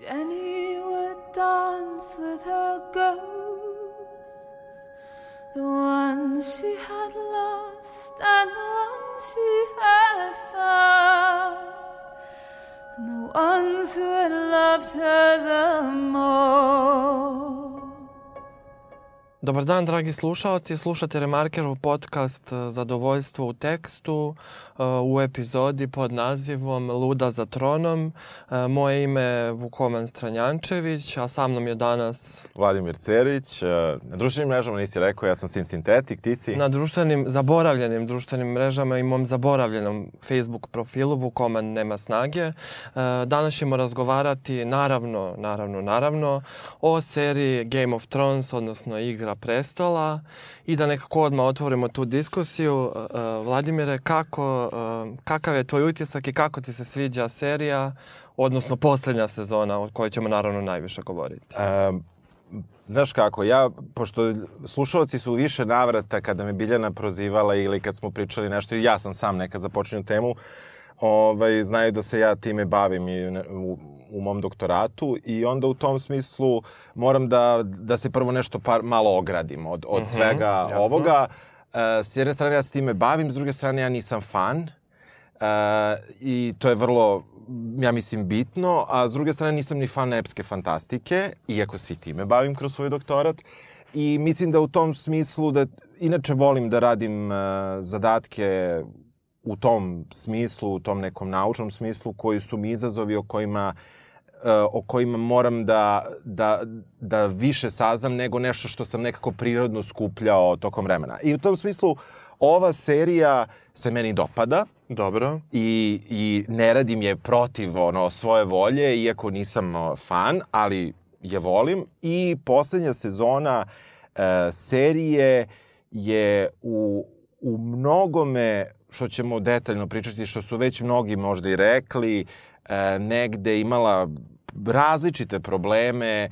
Jenny would dance with her ghosts, the ones she had lost and the ones she had found, and the ones who had loved her the most. Dobar dan, dragi slušalci. Slušate Remarkerov podcast e, Zadovoljstvo u tekstu e, u epizodi pod nazivom Luda za tronom. E, moje ime je Vukoman Stranjančević, a sa mnom je danas... Vladimir Cerić. Na društvenim mrežama nisi rekao, ja sam Sin Sintetik, ti si? Na društvenim, zaboravljenim društvenim mrežama i mom zaboravljenom Facebook profilu Vukoman nema snage. Danas ćemo razgovarati, naravno, naravno, naravno, o seriji Game of Thrones, odnosno igra Igra prestola i da nekako odmah otvorimo tu diskusiju. Uh, uh, Vladimire, kako, uh, kakav je tvoj utisak i kako ti se sviđa serija, odnosno poslednja sezona o kojoj ćemo naravno najviše govoriti? Um, Znaš kako, ja, pošto slušalci su više navrata kada me Biljana prozivala ili kad smo pričali nešto, i ja sam sam nekad započinio temu, ovaj, znaju da se ja time bavim i u, u mom doktoratu i onda u tom smislu moram da, da se prvo nešto par, malo ogradim od, od mm -hmm, svega jasno. ovoga. E, s jedne strane ja se time bavim, s druge strane ja nisam fan. E, I to je vrlo, ja mislim, bitno. A s druge strane nisam ni fan epske fantastike, iako se i time bavim kroz svoj doktorat. I mislim da u tom smislu da inače volim da radim uh, zadatke u tom smislu, u tom nekom naučnom smislu koji su mi izazovi o kojima e, o kojima moram da, da, da više saznam nego nešto što sam nekako prirodno skupljao tokom vremena. I u tom smislu ova serija se meni dopada. Dobro. I, i ne radim je protiv ono, svoje volje, iako nisam fan, ali je volim. I poslednja sezona e, serije je u, u mnogome što ćemo detaljno pričati, što su već mnogi možda i rekli, e, negde imala različite probleme, e,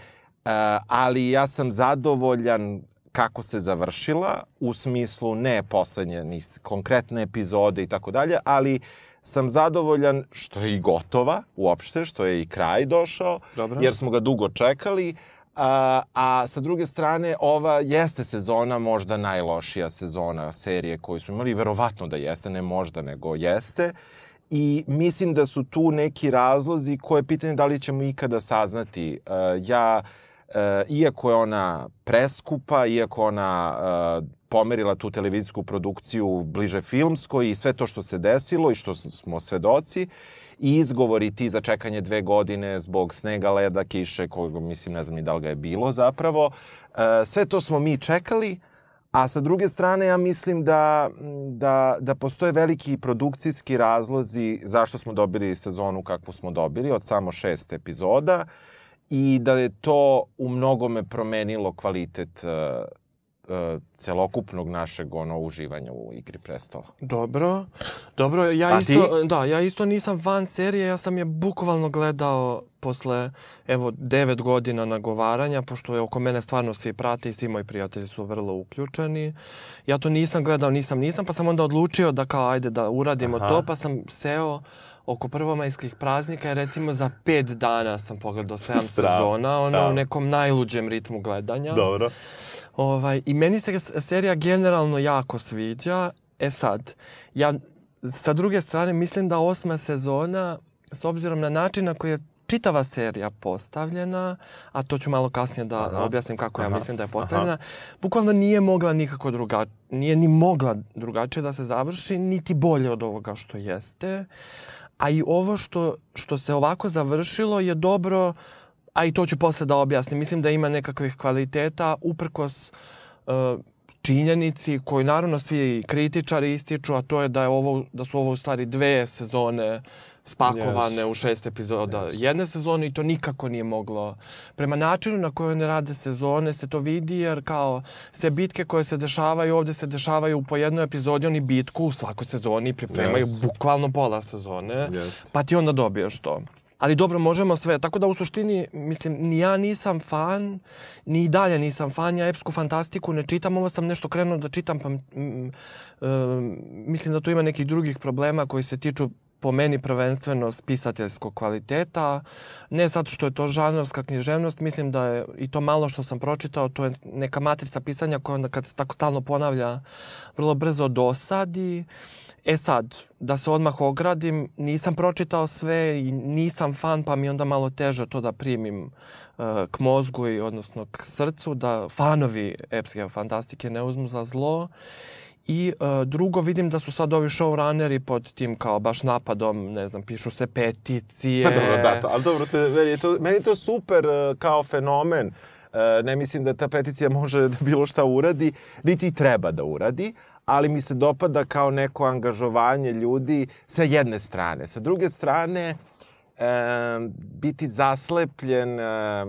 ali ja sam zadovoljan kako se završila, u smislu ne poslednje ni konkretne epizode i tako dalje, ali sam zadovoljan što je i gotova uopšte, što je i kraj došao, Dobro. jer smo ga dugo čekali, A, a sa druge strane, ova jeste sezona možda najlošija sezona serije koju smo imali, verovatno da jeste, ne možda, nego jeste. I mislim da su tu neki razlozi koje je pitanje da li ćemo ikada saznati. Uh, ja, uh, iako je ona preskupa, iako ona uh, pomerila tu televizijsku produkciju bliže filmskoj i sve to što se desilo i što smo svedoci, i izgovori ti za čekanje dve godine zbog snega, leda, kiše, kojeg mislim ne znam ni da li ga je bilo zapravo. E, sve to smo mi čekali, a sa druge strane ja mislim da, da, da postoje veliki produkcijski razlozi zašto smo dobili sezonu kakvu smo dobili od samo šest epizoda i da je to u mnogome promenilo kvalitet uh, celokupnog našeg ono uživanja u igri prestola. Dobro. Dobro, ja A isto ti? da, ja isto nisam fan serije, ja sam je bukvalno gledao posle evo 9 godina nagovaranja, pošto je oko mene stvarno svi prate i svi moji prijatelji su vrlo uključeni. Ja to nisam gledao, nisam, nisam, pa sam onda odlučio da kao ajde da uradimo Aha. to, pa sam seo oko prvomajskih praznika i recimo za pet dana sam pogledao sedam sezona, ono u nekom najluđem ritmu gledanja. Dobro. Ovaj, I meni se serija generalno jako sviđa. E sad, ja sa druge strane mislim da osma sezona, s obzirom na način na koji je čitava serija postavljena, a to ću malo kasnije da Aha. objasnim kako Aha. ja mislim da je postavljena, Aha. bukvalno nije mogla nikako drugačije, nije ni mogla drugačije da se završi, niti bolje od ovoga što jeste. A i ovo što, što se ovako završilo je dobro a i to ću posle da objasnim. Mislim da ima nekakvih kvaliteta uprkos uh, činjenici koju naravno svi kritičari ističu, a to je da, je ovo, da su ovo u stvari dve sezone spakovane yes. u šest epizoda yes. jedne sezone i to nikako nije moglo. Prema načinu na koji one rade sezone se to vidi jer kao sve bitke koje se dešavaju ovde se dešavaju po jednoj epizodi, oni bitku u svakoj sezoni pripremaju yes. bukvalno pola sezone, yes. pa ti onda dobiješ to. Ali dobro, možemo sve. Tako da u suštini, mislim, ni ja nisam fan, ni dalje nisam fan. Ja epsku fantastiku ne čitam. Ovo sam nešto krenuo da čitam, pa mm, mm, mislim da tu ima nekih drugih problema koji se tiču po meni prvenstveno spisateljskog kvaliteta. Ne zato što je to žanrovska književnost, mislim da je i to malo što sam pročitao, to je neka matrica pisanja koja onda kad se tako stalno ponavlja vrlo brzo dosadi. E sad, da se odmah ogradim, nisam pročitao sve i nisam fan, pa mi onda malo teže to da primim uh, k mozgu i odnosno k srcu, da fanovi epske fantastike ne uzmu za zlo. I uh, drugo, vidim da su sad ovi showrunneri pod tim kao baš napadom, ne znam, pišu se peticije. Pa dobro, da, to, ali dobro, te, meni, je to, meni je to super uh, kao fenomen. Uh, ne mislim da ta peticija može da bilo šta uradi, niti treba da uradi, ali mi se dopada kao neko angažovanje ljudi sa jedne strane. Sa druge strane, e, biti zaslepljen, e, e,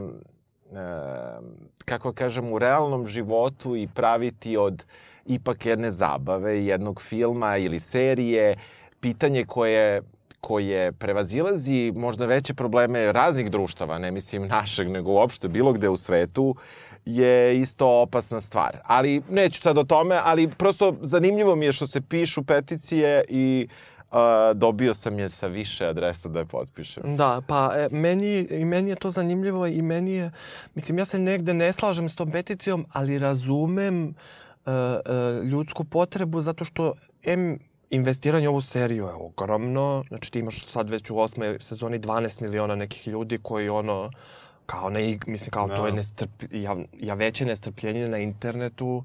kako kažem, u realnom životu i praviti od ipak jedne zabave, jednog filma ili serije, pitanje koje koje prevazilazi možda veće probleme raznih društava, ne mislim našeg, nego uopšte bilo gde u svetu, je isto opasna stvar. Ali neću sad o tome, ali prosto zanimljivo mi je što se pišu peticije i Uh, dobio sam je sa više adresa da je potpišem. Da, pa e, meni, i meni je to zanimljivo i meni je, mislim, ja se negde ne slažem s tom peticijom, ali razumem uh, ljudsku potrebu zato što M investiranje u ovu seriju je ogromno. Znači ti imaš sad već u osmoj sezoni 12 miliona nekih ljudi koji ono kao na, mislim, kao no. to je da. nestrp, ja, ja veće nestrpljenje na internetu,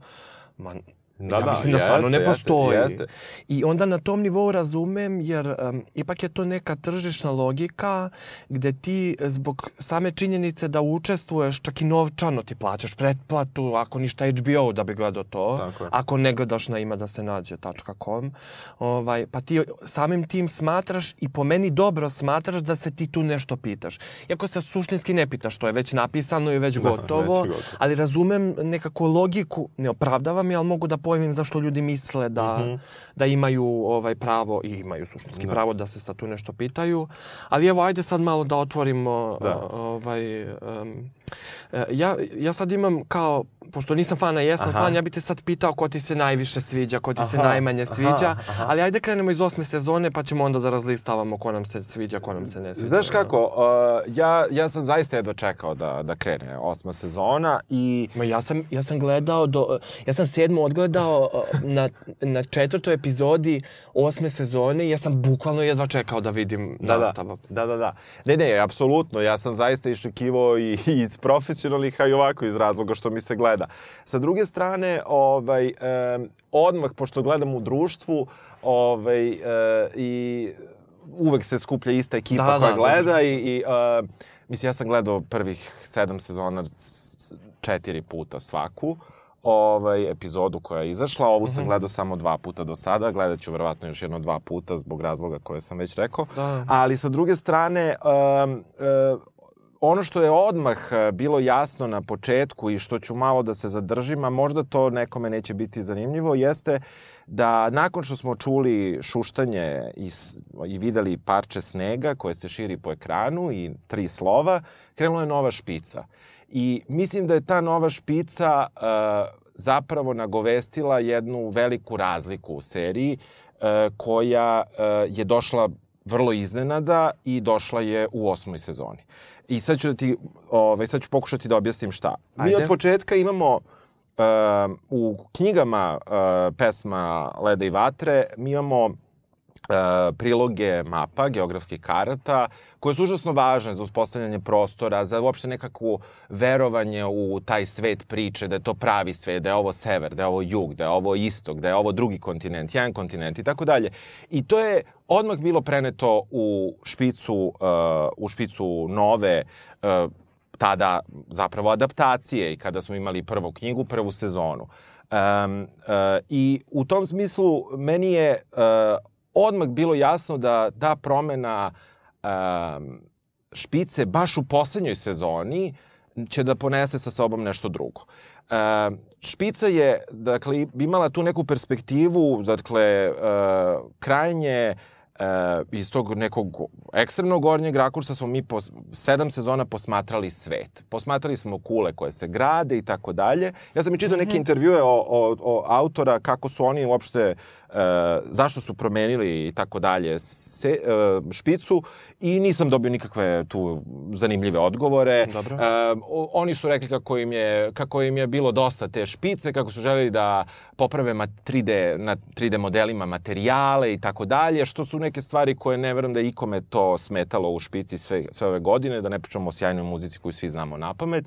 ma, Da, ja da, mislim da stvarno jeste, ne postoji. Jeste, jeste. I onda na tom nivou razumem, jer um, ipak je to neka tržišna logika gde ti zbog same činjenice da učestvuješ, čak i novčano ti plaćaš pretplatu, ako ništa HBO da bi gledao to, Tako je. ako ne gledaš na ima da se nađe .com, ovaj, pa ti samim tim smatraš i po meni dobro smatraš da se ti tu nešto pitaš. Iako se suštinski ne pitaš, to je već napisano i već gotovo, da, već gotovo. ali razumem nekako logiku, ne opravdavam je, ali mogu da pojmim zašto ljudi misle da, mm -hmm. da imaju ovaj pravo i imaju suštinski da. pravo da se sad tu nešto pitaju. Ali evo, ajde sad malo da otvorimo da. ovaj... Um, ja, ja sad imam kao pošto nisam fan, a jesam aha. fan, ja bih te sad pitao ko ti se najviše sviđa, ko ti aha, se najmanje sviđa, aha, aha. ali ajde krenemo iz osme sezone pa ćemo onda da razlistavamo ko nam se sviđa, ko nam se ne sviđa. Znaš kako, uh, ja, ja sam zaista jedva čekao da, da krene osma sezona i... Ma ja sam, ja sam gledao, do, ja sam sedmu odgledao uh, na, na četvrtoj epizodi osme sezone i ja sam bukvalno jedva čekao da vidim da, da. nastavak. Da, da, da. Ne, ne, apsolutno, ja sam zaista iščekivao i, i iz profesionalnih, a i ovako iz razloga što mi se gleda. Sa druge strane, ovaj, e, odmah, pošto gledam u društvu, ovaj, e, i uvek se skuplja ista ekipa da, koja da, gleda da. i, i e, mislim, ja sam gledao prvih sedam sezona četiri puta svaku ovaj, epizodu koja je izašla. Ovu sam mm -hmm. gledao samo dva puta do sada, gledat ću verovatno još jedno dva puta zbog razloga koje sam već rekao. Da. Ali sa druge strane, um, um, ono što je odmah e, bilo jasno na početku i što ću malo da se zadržim, a možda to nekome neće biti zanimljivo, jeste da nakon što smo čuli šuštanje i, i videli parče snega koje se širi po ekranu i tri slova, krenula je nova špica. I mislim da je ta nova špica uh, zapravo nagovestila jednu veliku razliku u seriji uh, koja uh, je došla vrlo iznenada i došla je u osmoj sezoni. I sad ću da ti, ovaj, sad ću pokušati da objasnim šta. Ajde. Mi od početka imamo uh, u knjigama uh, pesma Leda i vatre, mi imamo priloge mapa, geografskih karata, koje su užasno važne za uspostavljanje prostora, za uopšte nekakvu verovanje u taj svet priče, da je to pravi svet, da je ovo sever, da je ovo jug, da je ovo istok, da je ovo drugi kontinent, jedan kontinent i tako dalje. I to je odmah bilo preneto u špicu, uh, u špicu nove uh, tada zapravo adaptacije i kada smo imali prvu knjigu, prvu sezonu. Um, uh, I u tom smislu meni je uh, odmah bilo jasno da ta promena um, špice baš u poslednjoj sezoni će da ponese sa sobom nešto drugo. Uh, špica je, dakle, imala tu neku perspektivu, dakle, uh, krajnje e, iz tog nekog ekstremnog gornjeg rakursa smo mi po sedam sezona posmatrali svet. Posmatrali smo kule koje se grade i tako dalje. Ja sam i čitao neke intervjue o, o, o autora kako su oni uopšte e, zašto su promenili i tako dalje se, e, špicu i nisam dobio nikakve tu zanimljive odgovore. Dobro. E, oni su rekli kako im, je, kako im je bilo dosta te špice, kako su želeli da poprave ma- 3D, na 3D modelima materijale i tako dalje, što su neke stvari koje ne verujem da je ikome to smetalo u špici sve, sve ove godine, da ne pričamo o sjajnoj muzici koju svi znamo na pamet.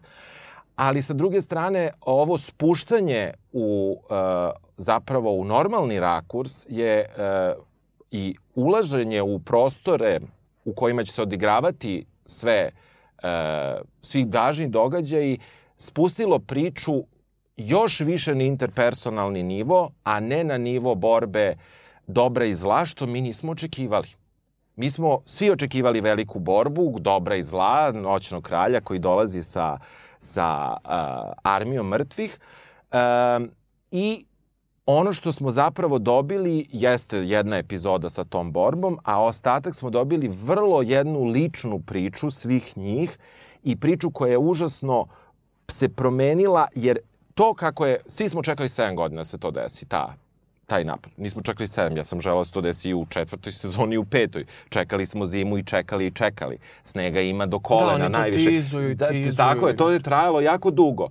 Ali sa druge strane, ovo spuštanje u e, zapravo u normalni rakurs je e, i ulaženje u prostore u kojima će se odigravati sve e, svi važni događaji spustilo priču još više na interpersonalni nivo, a ne na nivo borbe dobra i zla, što mi nismo očekivali. Mi smo svi očekivali veliku borbu, dobra i zla, noćnog kralja koji dolazi sa, sa uh, armijom mrtvih. Um, I ono što smo zapravo dobili jeste jedna epizoda sa tom borbom, a ostatak smo dobili vrlo jednu ličnu priču svih njih i priču koja je užasno se promenila, jer to kako je, svi smo čekali 7 godina da se to desi, ta taj napad. Nismo čekali 7, ja sam želao da se to desi i u četvrtoj sezoni i u petoj. Čekali smo zimu i čekali i čekali. Snega ima do kolena oni to najviše. tizuju i tizuju. Tako je, to je trajalo jako dugo.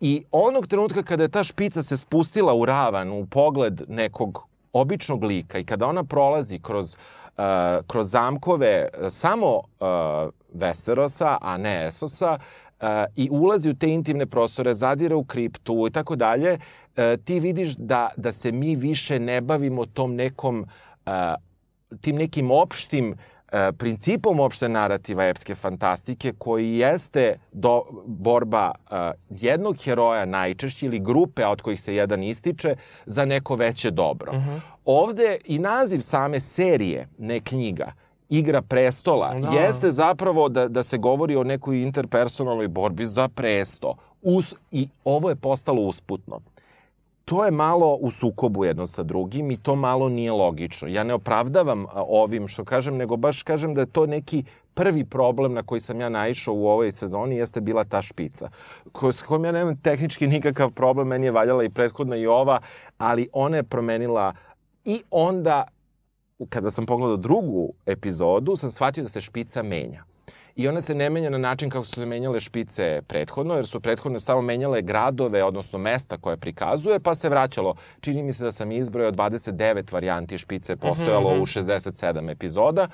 I onog trenutka kada je ta špica se spustila u ravan, u pogled nekog običnog lika i kada ona prolazi kroz, uh, kroz zamkove uh, samo uh, Westerosa, a ne Esosa, uh, i ulazi u te intimne prostore, zadire u kriptu i tako dalje, uh, ti vidiš da, da se mi više ne bavimo tom nekom, uh, tim nekim opštim e, principom opšte narativa epske fantastike koji jeste do, borba e, jednog heroja najčešće ili grupe od kojih se jedan ističe za neko veće dobro. Uh -huh. Ovde i naziv same serije, ne knjiga, Igra prestola, Da. jeste zapravo da, da se govori o nekoj interpersonalnoj borbi za presto. Us, I ovo je postalo usputno to je malo u sukobu jedno sa drugim i to malo nije logično. Ja ne opravdavam ovim što kažem, nego baš kažem da je to neki prvi problem na koji sam ja naišao u ovoj sezoni jeste bila ta špica. Ko, s kojom ja nemam tehnički nikakav problem, meni je valjala i prethodna i ova, ali ona je promenila i onda kada sam pogledao drugu epizodu, sam shvatio da se špica menja. I ona se ne menja na način kako su se menjale špice prethodno, jer su prethodno samo menjale gradove, odnosno mesta koje prikazuje, pa se vraćalo. Čini mi se da sam izbrojao 29 varijanti špice postojalo Mhm. u 67 epizoda.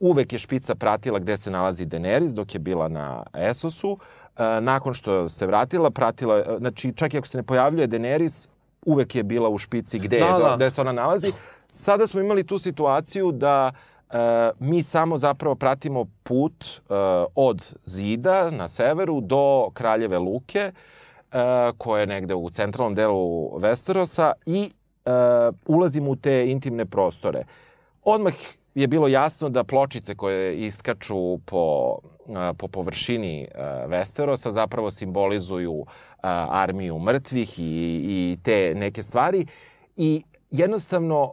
Uvek je špica pratila gde se nalazi Daenerys dok je bila na Esosu. E, nakon što se vratila, pratila, e, znači čak i ako se ne pojavljuje Daenerys, uvek je bila u špici gde, Da, je, da. gde se ona nalazi. Sada smo imali tu situaciju da e, mi samo zapravo pratimo put e, od zida na severu do Kraljeve Luke, e, koja je negde u centralnom delu Westerosa i ulazimo u te intimne prostore. Odmah je bilo jasno da pločice koje iskaču po, po površini Westerosa zapravo simbolizuju armiju mrtvih i, i te neke stvari. I jednostavno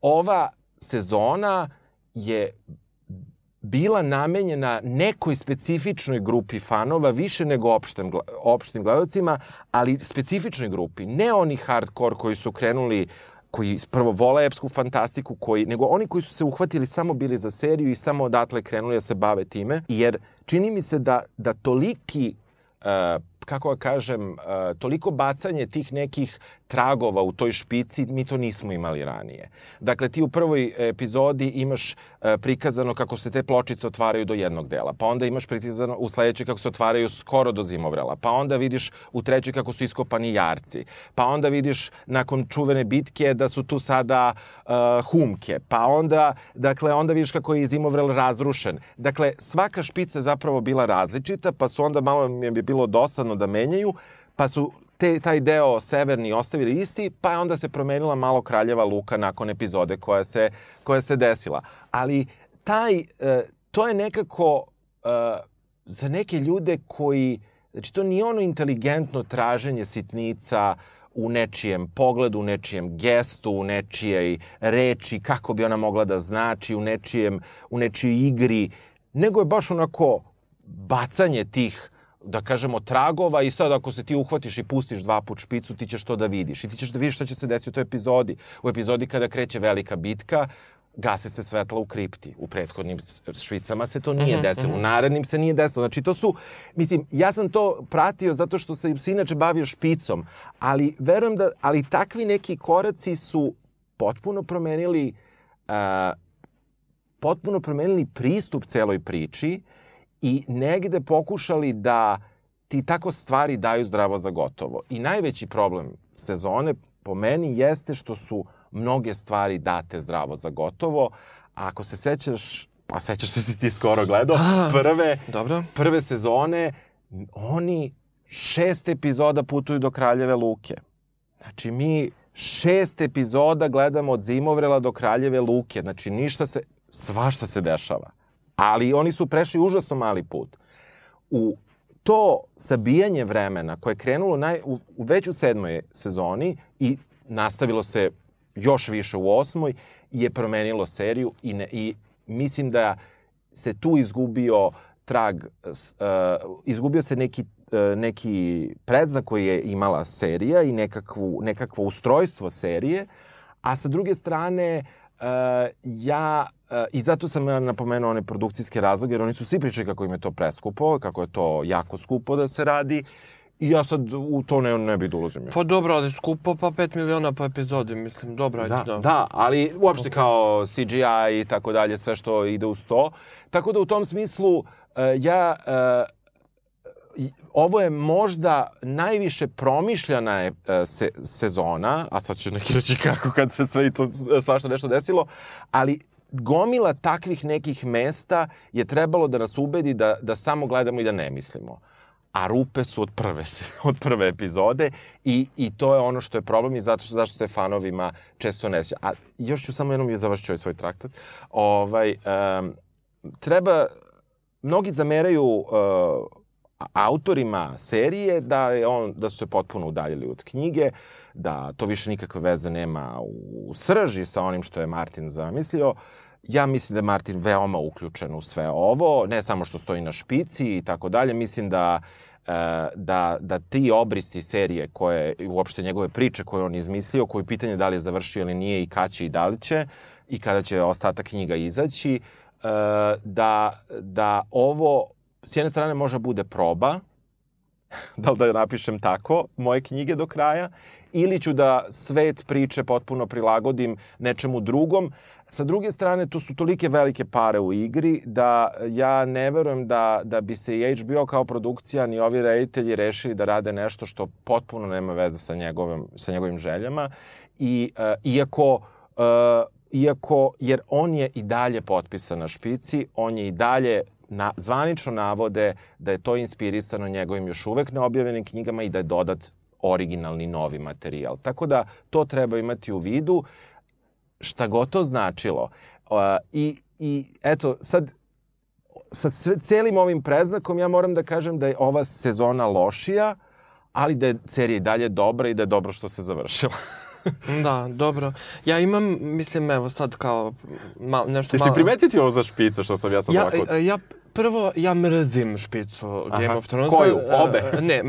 ova sezona je bila namenjena nekoj specifičnoj grupi fanova, više nego opštem, opštim gledalcima, ali specifičnoj grupi. Ne oni hardcore koji su krenuli koji prvo vole epsku fantastiku, koji, nego oni koji su se uhvatili samo bili za seriju i samo odatle krenuli da se bave time, jer čini mi se da, da toliki uh, kako da kažem, uh, toliko bacanje tih nekih tragova u toj špici, mi to nismo imali ranije. Dakle, ti u prvoj epizodi imaš uh, prikazano kako se te pločice otvaraju do jednog dela, pa onda imaš prikazano u sledećoj kako se otvaraju skoro do zimovrela, pa onda vidiš u trećoj kako su iskopani jarci, pa onda vidiš nakon čuvene bitke da su tu sada uh, humke, pa onda, dakle, onda vidiš kako je zimovrel razrušen. Dakle, svaka špica je zapravo bila različita, pa su onda malo mi je bilo dosadno da menjaju, pa su te, taj deo severni ostavili isti, pa je onda se promenila malo kraljeva luka nakon epizode koja se, koja se desila. Ali taj, e, to je nekako e, za neke ljude koji, znači to nije ono inteligentno traženje sitnica u nečijem pogledu, u nečijem gestu, u nečijej reči, kako bi ona mogla da znači, u, nečijem, u nečijoj igri, nego je baš onako bacanje tih da kažemo, tragova i sad ako se ti uhvatiš i pustiš dva put špicu, ti ćeš to da vidiš. I ti ćeš da vidiš šta će se desiti u toj epizodi. U epizodi kada kreće velika bitka, gase se svetla u kripti. U prethodnim švicama se to nije Mhm, desilo. mhm. U narednim se nije desilo. Znači, to su, mislim, ja sam to pratio zato što sam se inače bavio špicom, ali verujem da, ali takvi neki koraci su potpuno promenili uh, potpuno promenili pristup celoj priči i negde pokušali da ti tako stvari daju zdravo za gotovo. I najveći problem sezone po meni jeste što su mnoge stvari date zdravo za gotovo. A ako se sećaš, a sećaš se si ti skoro gledao, A. prve, Dobro. prve sezone, oni šest epizoda putuju do Kraljeve Luke. Znači, mi šest epizoda gledamo od Zimovrela do Kraljeve Luke. Znači, ništa se, svašta se dešava. Ali oni su prešli užasno mali put. U to sabijanje vremena koje je krenulo naj, u, u već u sedmoj sezoni i nastavilo se još više u osmoj, je promenilo seriju i, ne, i mislim da se tu izgubio trag, uh, izgubio se neki, uh, neki predznak koji je imala serija i nekakvu, nekakvo ustrojstvo serije, a sa druge strane ja, uh, i zato sam ja napomenuo one produkcijske razloge, jer oni su svi pričali kako im je to preskupo, kako je to jako skupo da se radi, i ja sad u to ne, ne bih da ulazim. Pa dobro, ali skupo pa 5 miliona po epizodi, mislim, dobro, ajde Da, da. da, ali uopšte kao CGI i tako dalje, sve što ide uz to. Tako da u tom smislu uh, ja uh, ovo je možda najviše promišljana je, se, sezona, a sad će neki reći kako kad se sve i to svašta nešto desilo, ali gomila takvih nekih mesta je trebalo da nas ubedi da, da samo gledamo i da ne mislimo. A rupe su od prve, od prve epizode i, i to je ono što je problem i zato što, zašto se fanovima često ne sjeća. A još ću samo jednom je završću ovaj svoj traktat. Ovaj, um, treba, mnogi zameraju uh, autorima serije da, je on, da su se potpuno udaljili od knjige, da to više nikakve veze nema u srži sa onim što je Martin zamislio. Ja mislim da je Martin veoma uključen u sve ovo, ne samo što stoji na špici i tako dalje. Mislim da e, da, da ti obrisi serije koje, uopšte njegove priče koje on izmislio, koji pitanje da li je završio ili nije i kad će i da li će i kada će ostatak knjiga izaći, e, da, da ovo s jedne strane može bude proba, da li da napišem tako, moje knjige do kraja, ili ću da svet priče potpuno prilagodim nečemu drugom. Sa druge strane, tu su tolike velike pare u igri da ja ne verujem da, da bi se i HBO kao produkcija ni ovi reditelji rešili da rade nešto što potpuno nema veze sa njegovim, sa njegovim željama. I uh, iako uh, iako, jer on je i dalje potpisan na špici, on je i dalje na, zvanično navode da je to inspirisano njegovim još uvek neobjavljenim knjigama i da je dodat originalni novi materijal. Tako da to treba imati u vidu šta god to značilo. Uh, i, I eto, sad sa sve, celim ovim preznakom ja moram da kažem da je ova sezona lošija, ali da je serija i dalje dobra i da je dobro što se završila. Da, dobro. Ja imam, mislim, evo sad kao mal, nešto Jesi malo... primetio ti ovo za špice što sam ja sam Ja, ovako... e, ja prvo, ja mrzim špicu Game Aha. of Thrones. Koju? E, Obe? Ne, e,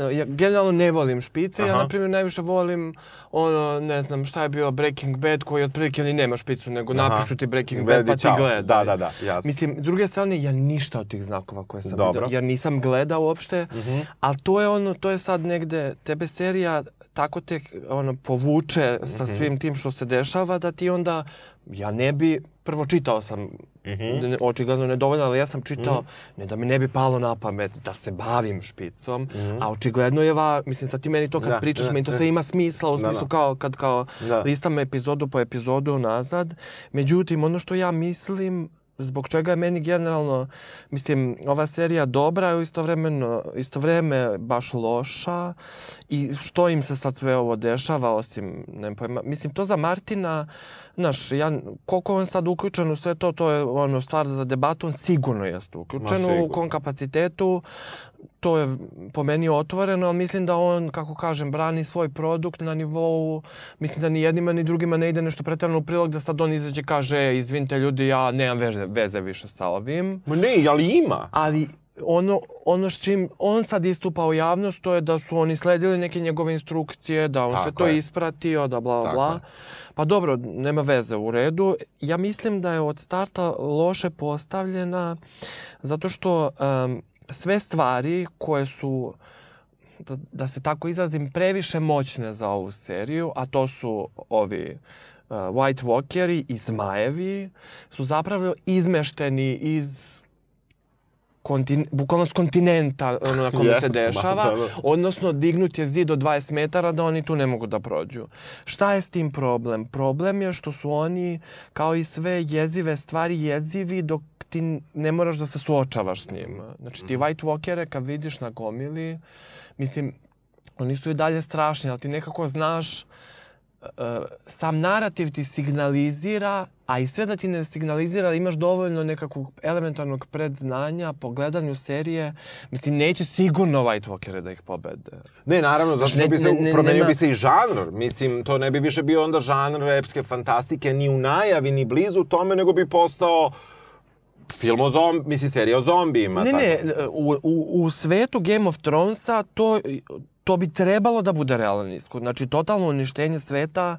e, ja generalno ne volim špice. Ja, Aha. na primjer, najviše volim ono, ne znam, šta je bio Breaking Bad, koji otprilike ni nema špicu, nego Aha. napišu ti Breaking Vedi, Bad pa ti čao. gledaj. Da, da, da, jasno. Mislim, s druge strane, ja ništa od tih znakova koje sam Dobro. vidio, jer nisam gledao uopšte, Mhm. ali to je ono, to je sad negde, tebe serija tako te ono, povuče sa Mhm. svim tim što se dešava, da ti onda, ja ne bi, prvo čitao sam, Mhm. ne- očigledno nedovoljno, ali ja sam čitao, ne da mi ne bi palo na pamet da se bavim špicom, a očigledno je va, mislim sad ti meni to kad. Da, pričaš, da, meni to da. sve ima smisla u Da, smislu da. kao kad kao Da. listam epizodu po epizodu nazad. Međutim, ono što ja mislim, zbog čega je meni generalno, mislim, ova serija dobra, a istovremeno, isto vreme baš loša? I što im se sad sve ovo dešava, osim, nemam pojma, mislim, to za Martina, Znaš, ja, koliko on sad uključen u sve to, to je ono stvar za debatu, on sigurno jeste uključen u kom kapacitetu, to je po meni otvoreno, ali mislim da on, kako kažem, brani svoj produkt na nivou, mislim da ni jednima ni drugima ne ide nešto pretjerano u prilog da sad on izađe kaže, "E, izvinite ljudi, ja nemam veze, veze više sa ovim. Ma ne, ali ima. Ali ono, ono s čim on sad istupa u javnost, to je da su oni sledili neke njegove instrukcije, da on Tako sve to je. ispratio, da bla, bla, Tako bla. je. Pa dobro, nema veze, u redu. Ja mislim da je od starta loše postavljena, zato što em, sve stvari koje su da, da se tako izrazim, previše moćne za ovu seriju, a to su ovi uh, White Walkeri i Zmajevi, su zapravo izmešteni iz kontin, bukvalno s kontinenta ono na kome se Jes, ma, dešava, da, da. odnosno dignut je zid od 20 metara da oni tu ne mogu da prođu. Šta je s tim problem? Problem je što su oni, kao i sve jezive stvari, jezivi dok ti ne moraš da se suočavaš s njima. Znači ti White Walkere kad vidiš na gomili, mislim, oni su i dalje strašni, ali ti nekako znaš sam narativ ti signalizira, a i sve da ti ne signalizira, imaš dovoljno nekakvog elementarnog predznanja po gledanju serije, mislim, neće sigurno White Walkere da ih pobede. Ne, naravno, zato što bi se, ne- ne- promenio nema- bi se i žanr. Mislim, to ne bi više bio onda žanr epske fantastike ni u najavi, ni blizu tome, nego bi postao film o zombi, mislim, serija o zombijima. Ne, tako. ne, u, u, u svetu Game of Thronesa to, to bi trebalo da bude realan ishod. Znači, totalno uništenje sveta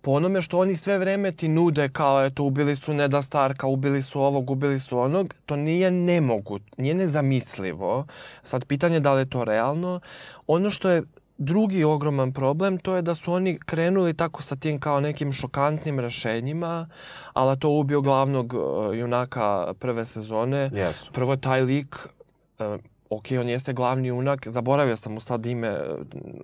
po onome što oni sve vreme ti nude kao, eto, ubili su Neda Starka, ubili su ovog, ubili su onog. To nije nemogu, nije nezamislivo. Sad, pitanje je da li je to realno. Ono što je drugi ogroman problem, to je da su oni krenuli tako sa tim kao nekim šokantnim rešenjima, ali to ubio glavnog uh, junaka prve sezone. Jesu. Prvo taj lik, uh, ok, on jeste glavni junak, zaboravio sam mu sad ime,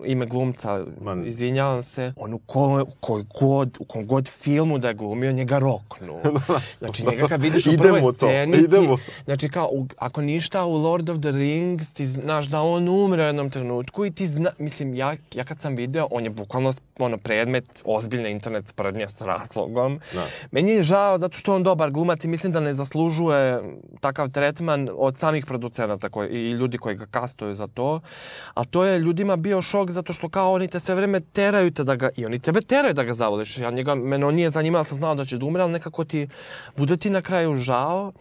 ime glumca, Man. izvinjavam se. On u, ko, u, koj god, u kom god filmu da je glumio, njega roknu. Znači, njega kad vidiš u prvoj to, sceni, ide ti, mu. znači kao, u, ako ništa u Lord of the Rings, ti znaš da on umre u jednom trenutku i ti zna, mislim, ja, ja kad sam video, on je bukvalno ono, predmet ozbiljne internet sprdnje s razlogom. Da. Meni je žao zato što on dobar glumac i mislim da ne zaslužuje takav tretman od samih producenata koji, i ljudi koji ga kastuju za to. A to je ljudima bio šok zato što kao oni te sve vreme teraju te da ga, i oni tebe teraju da ga zavoliš. Ja njega, mene on nije zanimao, sam znao da će da umre, ali nekako ti, bude ti na kraju žao.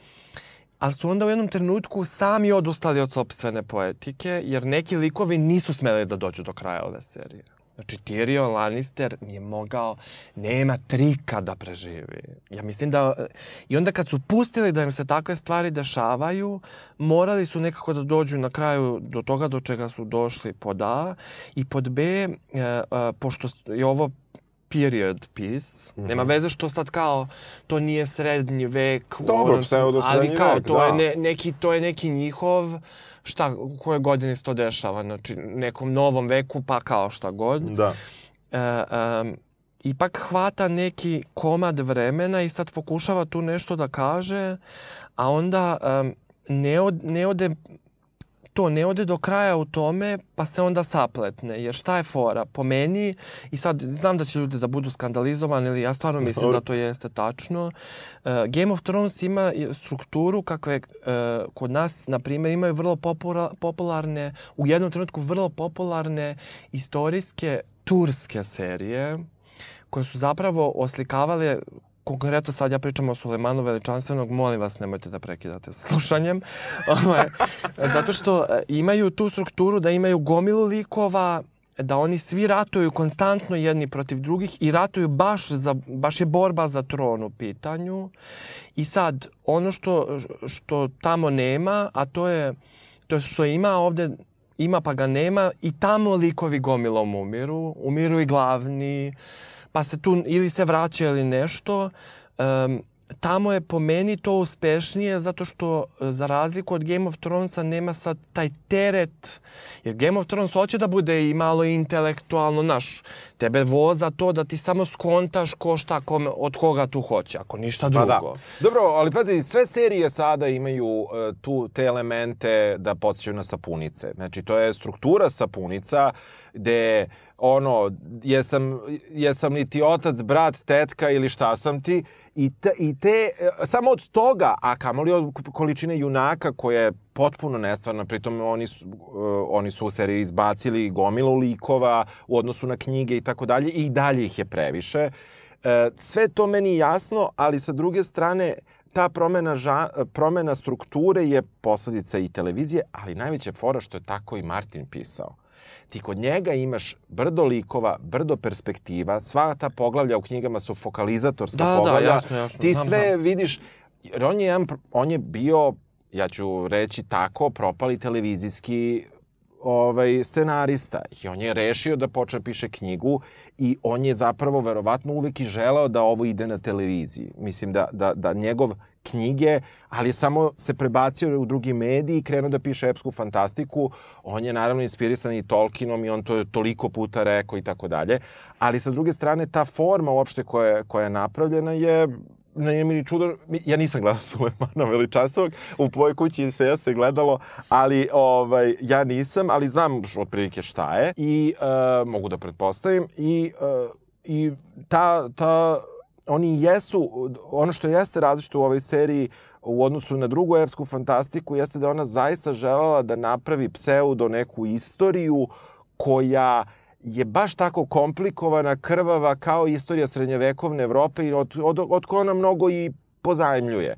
Ali su onda u jednom trenutku sami odustali od sopstvene poetike, jer neki likovi nisu smeli da dođu do kraja ove serije. Znači, Tyrion Lannister nije mogao, nema trika da preživi. Ja mislim da... I onda kad su pustili da im se takve stvari dešavaju, morali su nekako da dođu na kraju do toga do čega su došli pod A. I pod B, e, e, pošto je ovo period piece. Mhm. Nema veze što sad kao to nije srednji vek. Dobro, pseudo Ali kao vek, to da. je ne, neki to je neki njihov šta u kojoj godini se to dešava, znači nekom novom veku pa kao šta god. Da. E, em, ipak hvata neki komad vremena i sad pokušava tu nešto da kaže, a onda em, ne, od, ne ode to ne ode do kraja u tome, pa se onda sapletne. Jer šta je fora? Po meni, i sad znam da će ljudi da budu skandalizovani, ali ja stvarno mislim Dobro. da to jeste tačno. Uh, Game of Thrones ima strukturu kakve uh, kod nas, na primjer, imaju vrlo popula, popularne, u jednom trenutku vrlo popularne istorijske turske serije, koje su zapravo oslikavale konkretno sad ja pričam o Sulemanu Veličanstvenog, molim vas nemojte da prekidate slušanjem. Ovaj, Zato što e, imaju tu strukturu da imaju gomilu likova, da oni svi ratuju konstantno jedni protiv drugih i ratuju baš, za, baš je borba za tron u pitanju. I sad, ono što, što tamo nema, a to je, to što ima ovde, ima pa ga nema, i tamo likovi gomilom umiru, umiru i glavni, pa se tu ili se vraća ili nešto. Um, tamo je po meni to uspešnije zato što e, za razliku od Game of Thronesa nema sad taj teret jer Game of Thrones hoće da bude i malo intelektualno naš tebe voza to da ti samo skontaš ko šta kome, od koga tu hoće ako ništa Pa drugo da. Dobro, ali pazi, sve serije sada imaju uh, tu te elemente da podsjećaju na sapunice. Znači, to je struktura sapunica gde ono, jesam, jesam li ti otac, brat, tetka ili šta sam ti. I te, i te samo od toga, a kamoli od količine junaka koja je potpuno nestvarna, pritom oni su, uh, oni su u seriji izbacili gomilu likova u odnosu na knjige i tako dalje i dalje ih je previše. Uh, sve to meni jasno, ali sa druge strane, ta promena, ža, promena strukture je posledica i televizije, ali najveća fora što je tako i Martin pisao. Ti kod njega imaš brdo likova, brdo perspektiva, sva ta poglavlja u knjigama su fokalizatorska Da, da, poglavlja. jasno, jasno, Ti znam, sve znam. vidiš, jer on je, jedan, on je bio, ja ću reći tako, propali televizijski ovaj, scenarista. I on je rešio da počne piše knjigu i on je zapravo verovatno uvek i želeo da ovo ide na televiziji. Mislim da, da, da njegov knjige, ali samo se prebacio u drugi mediji i krenuo da piše epsku fantastiku. On je naravno inspirisan i Tolkienom i on to je toliko puta rekao i tako dalje. Ali sa druge strane, ta forma uopšte koja, koja je napravljena je ne mi čudo, ja nisam gledao Sulejmana Veličansovog, u tvojoj kući se ja se gledalo, ali ovaj, ja nisam, ali znam otprilike šta je i uh, mogu da pretpostavim i, uh, i ta, ta, oni jesu, ono što jeste različito u ovoj seriji u odnosu na drugu epsku fantastiku jeste da ona zaista želela da napravi pseudo neku istoriju koja je baš tako komplikovana, krvava kao istorija srednjevekovne Evrope i od, od, od koje ona mnogo i pozajemljuje.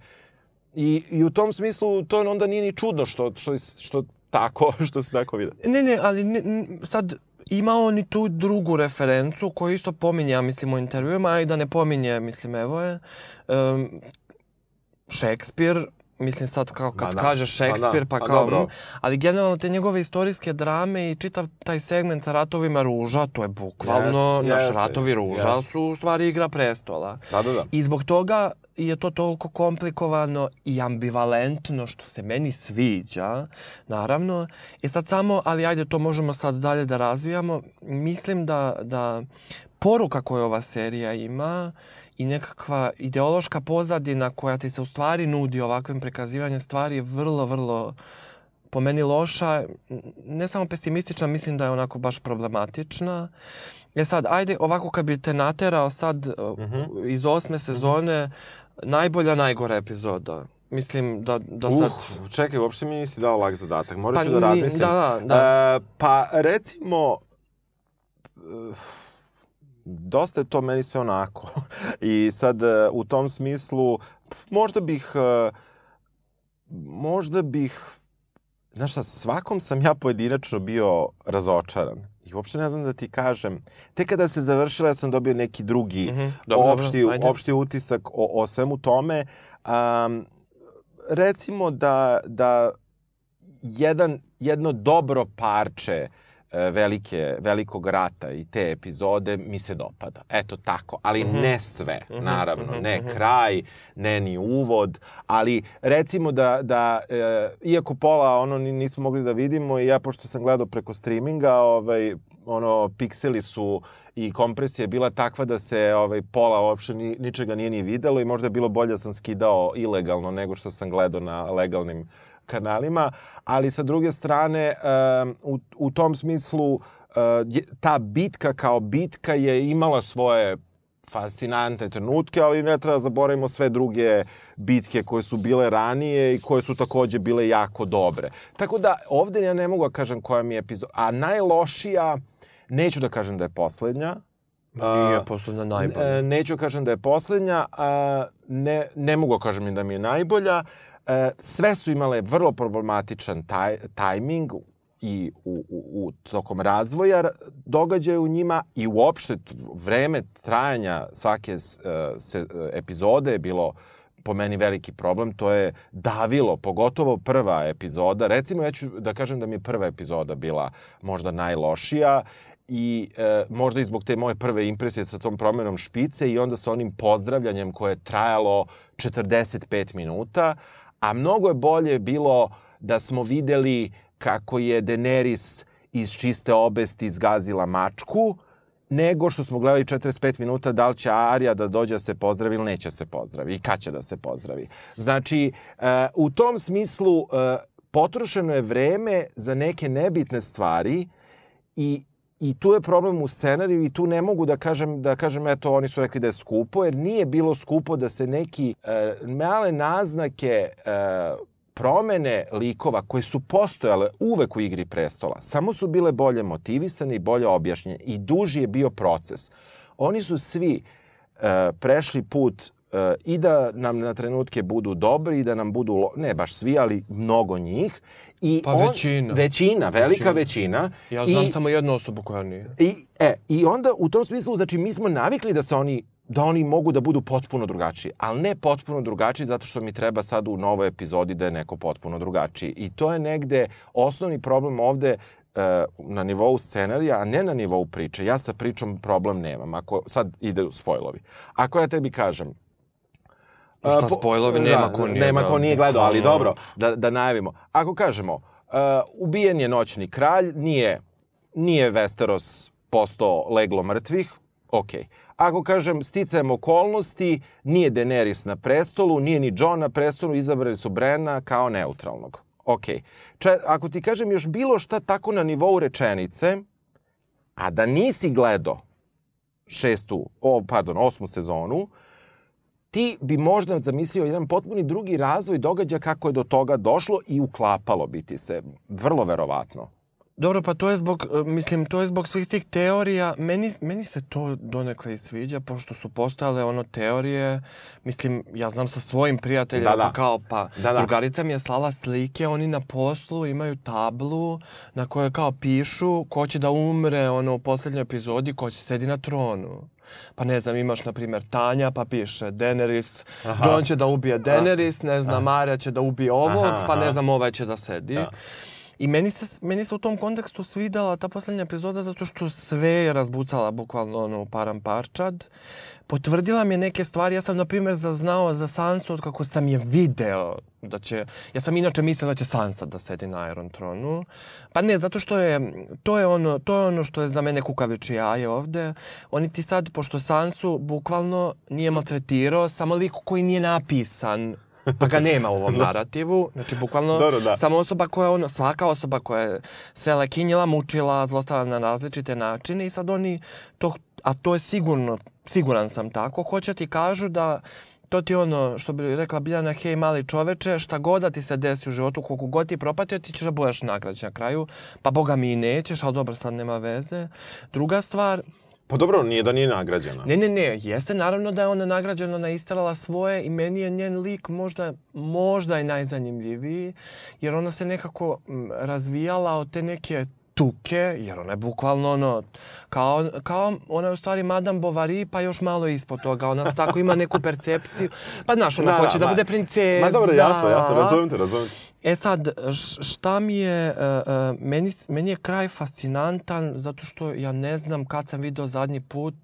I, I u tom smislu to onda nije ni čudno što, što, što tako, što se tako vide. Ne, ne, ali ne, sad ima on i tu drugu referencu koju isto pominje, ja mislim, u intervjuima, a i da ne pominje, mislim, evo je. Um, Šekspir, mislim sad kao kad da, kaže ma Šekspir, da, pa pa kao, dobro. mm, ali generalno te njegove istorijske drame i čitav taj segment sa ratovima ruža, to je bukvalno, Jeste, naš jeste, ratovi ruža jeste. su u stvari igra prestola. Da, da, da. I zbog toga je to toliko komplikovano i ambivalentno što se meni sviđa, naravno. I sad samo, ali ajde, to možemo sad dalje da razvijamo. Mislim da, da poruka koju ova serija ima i nekakva ideološka pozadina koja ti se u stvari nudi ovakvim prikazivanjem stvari je vrlo, vrlo po meni loša, ne samo pesimistična, mislim da je onako baš problematična. E sad, ajde, ovako kad bi te naterao sad uh, Mhm. iz osme sezone, najbolja, najgora epizoda. Mislim da, da sad... Uh, čekaj, uopšte mi nisi dao lag zadatak. Morat Pa ću da razmislim. da, da, da. E, pa recimo, e, dosta je to meni sve onako. I sad e, u tom smislu, možda bih, e, možda bih, znaš šta, svakom sam ja pojedinačno bio razočaran. I uopšte ne znam da ti kažem. Tek kada se završila, ja sam dobio neki drugi Mhm, dobro, opšti, dobro, ajde. opšti utisak o, o svemu tome. Um, recimo da, da jedan, jedno dobro parče e, velike, velikog rata i te epizode mi se dopada. Eto tako, ali Mhm. ne sve, Mhm, naravno. mhm, Ne mhm. kraj, ne ni uvod, ali recimo da, da e, iako pola ono ni- nismo mogli da vidimo i ja pošto sam gledao preko streaminga, ovaj, ono, pikseli su i kompresija je bila takva da se ovaj, pola uopšte ni, ničega nije ni videlo i možda je bilo bolje da sam skidao ilegalno nego što sam gledao na legalnim kanalima, ali sa druge strane, u, u tom smislu, uh, je- ta bitka kao bitka je imala svoje fascinantne trenutke, ali ne treba da zaboravimo sve druge bitke koje su bile ranije i koje su takođe bile jako dobre. Tako da ovde ja ne mogu da kažem koja mi je epizoda. A najlošija, neću da kažem da je poslednja, Nije poslednja E, najbolja. Neću kažem da je poslednja, a ne, ne mogu da kažem da mi je najbolja. E, sve su imale vrlo problematičan taj, tajming i u, u, u tokom razvoja događaja u njima i uopšte vreme trajanja svake e, se, e, epizode je bilo po meni veliki problem, to je davilo, pogotovo prva epizoda. Recimo, ja ću da kažem da mi je prva epizoda bila možda najlošija i e, možda i zbog te moje prve impresije sa tom promenom špice i onda sa onim pozdravljanjem koje je trajalo 45 minuta, a mnogo je bolje bilo da smo videli kako je Daenerys iz čiste obesti zgazila mačku, nego što smo gledali 45 minuta da li će Arija da dođe da se pozdravi ili neće da se pozdravi i kad će da se pozdravi. Znači, e, u tom smislu e, potrošeno je vreme za neke nebitne stvari i I tu je problem u scenariju i tu ne mogu da kažem, da kažem eto oni su rekli da je skupo, jer nije bilo skupo da se neki e, male naznake e, promene likova koje su postojale uvek u igri prestola, samo su bile bolje motivisane i bolje objašnjene i duži je bio proces. Oni su svi e, prešli put i da nam na trenutke budu dobri i da nam budu, lo... ne baš svi, ali mnogo njih. I Pa većina. Većina, velika većina. Ja znam I, samo jednu osobu koja nije. I, e, I onda u tom smislu, znači mi smo navikli da se oni da oni mogu da budu potpuno drugačiji, ali ne potpuno drugačiji zato što mi treba sad u novoj epizodi da je neko potpuno drugačiji. I to je negde osnovni problem ovde e, na nivou scenarija, a ne na nivou priče. Ja sa pričom problem nemam. Ako sad ide u spojlovi. Ako ja tebi kažem, Šta spojlovi, nema da, ko nije. Nema da, ko nije gledao, ali dobro, da, da najavimo. Ako kažemo, uh, ubijen je noćni kralj, nije, nije Westeros postao leglo mrtvih, okej. Ako kažem sticajem okolnosti, nije Daenerys na prestolu, nije ni Jon na prestolu, izabrali su Brena kao neutralnog. Okej. Če, ako ti kažem još bilo šta tako na nivou rečenice, a da nisi gledao šestu, o, pardon, osmu sezonu, ti bi možda zamislio jedan potpuni drugi razvoj događaja kako je do toga došlo i uklapalo bi ti se. Vrlo verovatno. Dobro, pa to je zbog, e, mislim, to je zbog svih tih teorija. Meni, meni se to donekle i sviđa, pošto su postojale ono teorije, mislim, ja znam sa svojim prijateljima, Da, da. kao, pa Da, da. drugarica mi je slala slike, oni na poslu imaju tablu na kojoj kao pišu ko će da umre, ono, u poslednjoj epizodi, ko će sedi na tronu. Pa ne znam, imaš, na primjer, Tanja, pa piše Daenerys, Aha. Jon će da ubije Daenerys, ne znam, Marija će da ubije ovog, Aha, pa ne aha. znam, ovaj će da sedi. Da. I meni se, meni se u tom kontekstu svidala ta poslednja epizoda zato što sve je razbucala bukvalno ono param parčad. Potvrdila mi je neke stvari. Ja sam, na primjer, zaznao za Sansu od kako sam je video da će... Ja sam inače mislio da će Sansa da sedi na Iron Tronu. Pa ne, zato što je... To je ono, to je ono što je za mene kukavičije jaje ovde. Oni ti sad, pošto Sansu bukvalno nije maltretirao, samo lik koji nije napisan pa ga nema u ovom narativu. Znači, bukvalno, Dobro, da. samo osoba koja, ono, svaka osoba koja je srela kinjila, mučila, zlostavila na različite načine i sad oni to, a to je sigurno, siguran sam tako, hoće ti kažu da to ti je ono, što bi rekla Biljana, hej mali čoveče, šta god da ti se desi u životu, koliko god ti je propatio, ti ćeš da budeš nagrađen na kraju. Pa boga mi i nećeš, ali dobro, sad nema veze. Druga stvar, Pa dobro, nije da nije nagrađena. Ne, ne, ne, jeste naravno da je ona nagrađena, ona je istrala svoje i meni je njen lik možda, možda i najzanimljiviji, jer ona se nekako m, razvijala od te neke tuke, jer ona je bukvalno ono, kao, kao ona je u stvari Madame Bovary, pa još malo ispod toga, ona tako ima neku percepciju, pa znaš, ona hoće da ma- bude princeza. Ma dobro, jasno, jasno, razumem te, razumem te. E sad, šta mi je, uh, meni, meni je kraj fascinantan zato što ja ne znam kad sam video zadnji put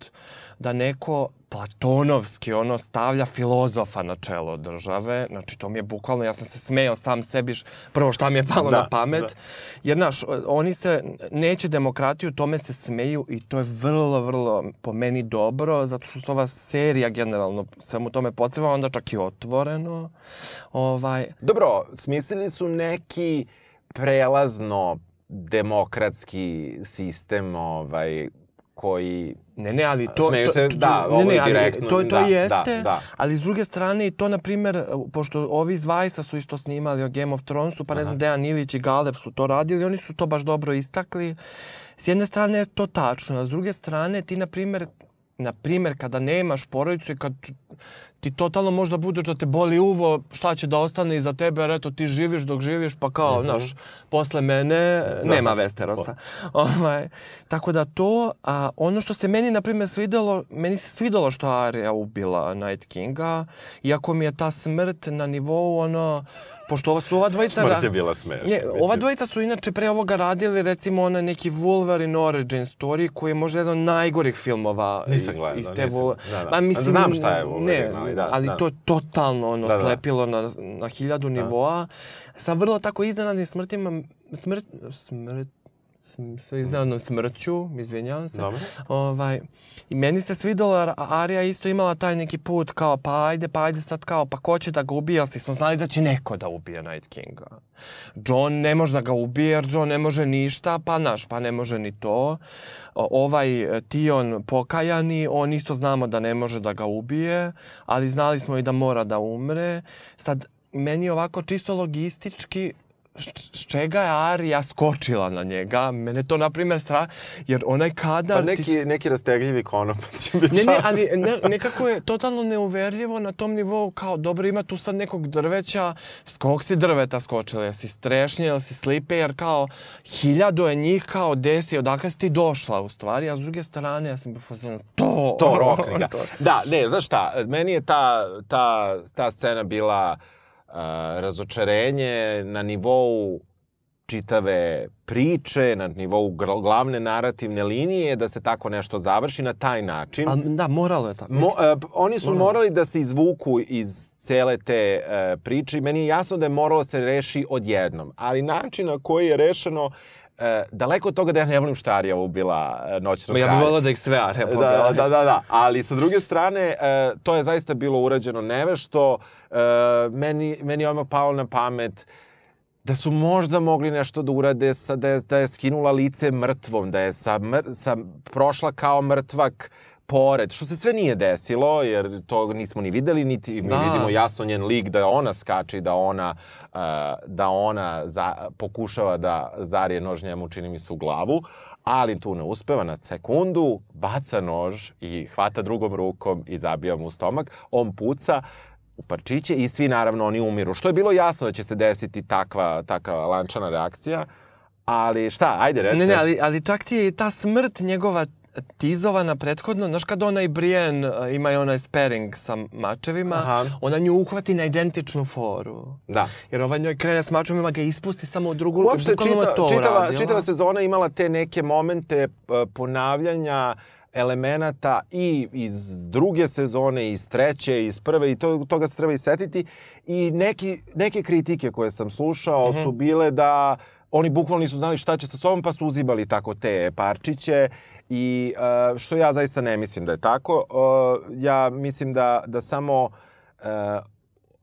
da neko platonovski ono stavlja filozofa na čelo države. Znači to mi je bukvalno, ja sam se smejao sam sebi, prvo šta mi je palo Da, na pamet. da. Jer znaš, oni se, neće demokratiju, tome se smeju i to je vrlo, vrlo po meni dobro, zato što se ova serija generalno svemu tome podsjeva, onda čak i otvoreno. Ovaj, Dobro, smislili su neki prelazno demokratski sistem ovaj, koji... Ne, ne, ali to... Smeju to, se, to, da, ne, ovo ne, ali direktno, To, to da, jeste, da, da. ali s druge strane i to, na primer, pošto ovi iz Vajsa su isto snimali o Game of Thronesu, pa ne znam, Dejan Ilić i Galeb su to radili, oni su to baš dobro istakli. S jedne strane je to tačno, a s druge strane ti, na primer, na primer, kada nemaš porodicu i kad ti totalno možda budeš da te boli uvo, šta će da ostane iza tebe, jer eto ti živiš dok živiš, pa kao, Mhm. znaš, posle mene nema Westerosa. Ovaj, tako da to, a ono što se meni, na primjer, svidelo, meni se svidelo što Arya ubila Night Kinga, iako mi je ta smrt na nivou, ono, pošto ova su ova dvojica... Smrt je bila smešna. Ne, ova dvojica su inače pre ovoga radili recimo onaj neki Wolverine origin story koji je možda jedan od najgorih filmova Nisam iz, gledao, iz te nisam. Wol- Da, da. Mislim, Znam šta je Wolverine, ne, ali da, ali da. to je totalno ono Da, da. slepilo na, na hiljadu nivoa sa vrlo tako iznenadnim smrtima smrt, smrt sm- sa iznenadnom smrću, izvinjavam se. Dobro. Ovaj, I meni se svidelo, jer Arija isto imala taj neki put kao, pa ajde, pa ajde sad kao, pa ko će da ga ubije, ali smo znali da će neko da ubije Night Kinga. John ne može da ga ubije, jer John ne može ništa, pa naš, pa ne može ni to. Ovaj e, Tion pokajani, on isto znamo da ne može da ga ubije, ali znali smo i da mora da umre. Sad, meni ovako čisto logistički, s čega je Arija skočila na njega? Mene to, na primjer, stra... Jer onaj kadar... Pa ti neki, neki rastegljivi će biti Ne, ne, ali ne, nekako je totalno neuverljivo na tom nivou, kao, dobro, ima tu sad nekog drveća, s kog si drveta skočila, jesi s trešnje, jel si slipe, jer kao, hiljadu je njih, kao, desi, odakle si ti došla, u stvari, a s druge strane, ja sam fazon, to, To ga. To. Da, ne, znaš šta, meni je ta, ta, ta scena bila razočarenje na nivou čitave priče, na nivou glavne narativne linije, da se tako nešto završi na taj način. A, da, moralo je tako. Mo, uh, oni su Moralo. morali da se izvuku iz cele te uh, priče i meni je jasno da je moralo da se reši odjednom. Ali način na koji je rešeno, uh, daleko od toga da ja ne volim šta Arija ubila uh, noćnog Ma ja bih volila da ih sve Arija Da, da, da, da. Ali sa druge strane, e, to je zaista bilo urađeno nevešto. E, meni, meni je odmah palo na pamet da su možda mogli nešto da urade, sa, da, je, da je skinula lice mrtvom, da je sa, mr, sa, prošla kao mrtvak pored, što se sve nije desilo, jer to nismo ni videli, niti mi Da. vidimo jasno njen lik da ona skače i da ona, uh, da ona za, pokušava da zarije nož njemu, čini mi se, u glavu, ali tu ne uspeva na sekundu, baca nož i hvata drugom rukom i zabija mu u stomak, on puca, u parčiće i svi naravno oni umiru. Što je bilo jasno da će se desiti takva, takva lančana reakcija, ali šta, ajde reci. Ne, ne, ali, ali čak ti je i ta smrt njegova tizovana prethodno, znaš kad ona i Brienne uh, imaju onaj sparing sa mačevima, Aha. ona nju uhvati na identičnu foru. Da. Jer ova njoj krene s mačevima, ga ispusti samo u drugu Uopšte bukvalno čita, to čitava, čitava sezona imala te neke momente e, ponavljanja elemenata i iz druge sezone, iz treće, iz prve, i to, toga se treba i setiti. I neki, neke kritike koje sam slušao Mhm. su bile da oni bukvalno nisu znali šta će sa sobom, pa su uzimali tako te parčiće. I uh, što ja zaista ne mislim da je tako. Uh, ja mislim da, da samo uh,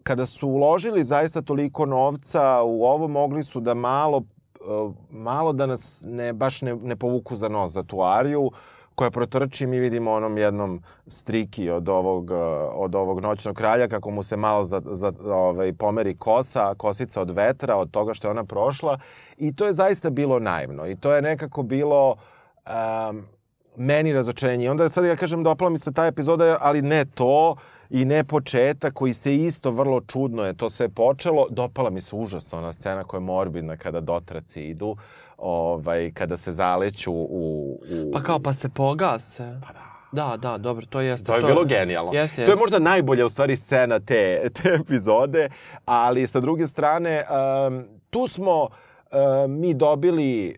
kada su uložili zaista toliko novca u ovo, mogli su da malo, uh, malo da nas ne, baš ne, ne povuku za nos za tu Ariju, koja protrči, mi vidimo onom jednom striki od ovog, uh, od ovog noćnog kralja, kako mu se malo za, za, ovaj, pomeri kosa, kosica od vetra, od toga što je ona prošla. I to je zaista bilo naivno. I to je nekako bilo... Um, meni razočarenje. I onda sad ja kažem dopala mi se ta epizoda, ali ne to i ne početak koji se isto vrlo čudno je to sve počelo. Dopala mi se užasno ona scena koja je morbidna kada dotraci idu, ovaj, kada se zaleću u... u... Pa kao, pa se pogase. Pa da. Da, da, dobro, to jeste. To je bilo genijalno. Jeste, To je jeste. možda najbolja u stvari scena te, te epizode, ali sa druge strane, um, tu smo um, mi dobili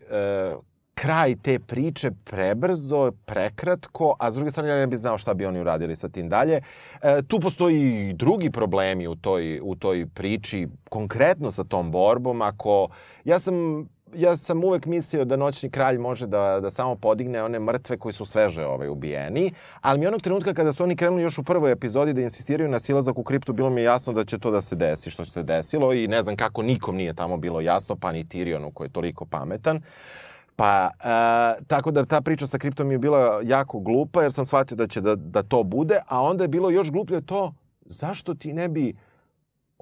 uh, kraj te priče prebrzo, prekratko, a s druge strane ja ne bih znao šta bi oni uradili sa tim dalje. E, tu postoji i drugi problemi u toj, u toj priči, konkretno sa tom borbom. Ako, ja sam ja sam uvek mislio da noćni kralj može da, da samo podigne one mrtve koji su sveže ovaj, ubijeni, ali mi onog trenutka kada su oni krenuli još u prvoj epizodi da insistiraju na silazak u kriptu, bilo mi je jasno da će to da se desi, što se desilo i ne znam kako nikom nije tamo bilo jasno, pa ni Tyrionu koji je toliko pametan. Pa, e, tako da ta priča sa kriptom je bila jako glupa, jer sam shvatio da će da, da to bude, a onda je bilo još gluplje to, zašto ti ne bi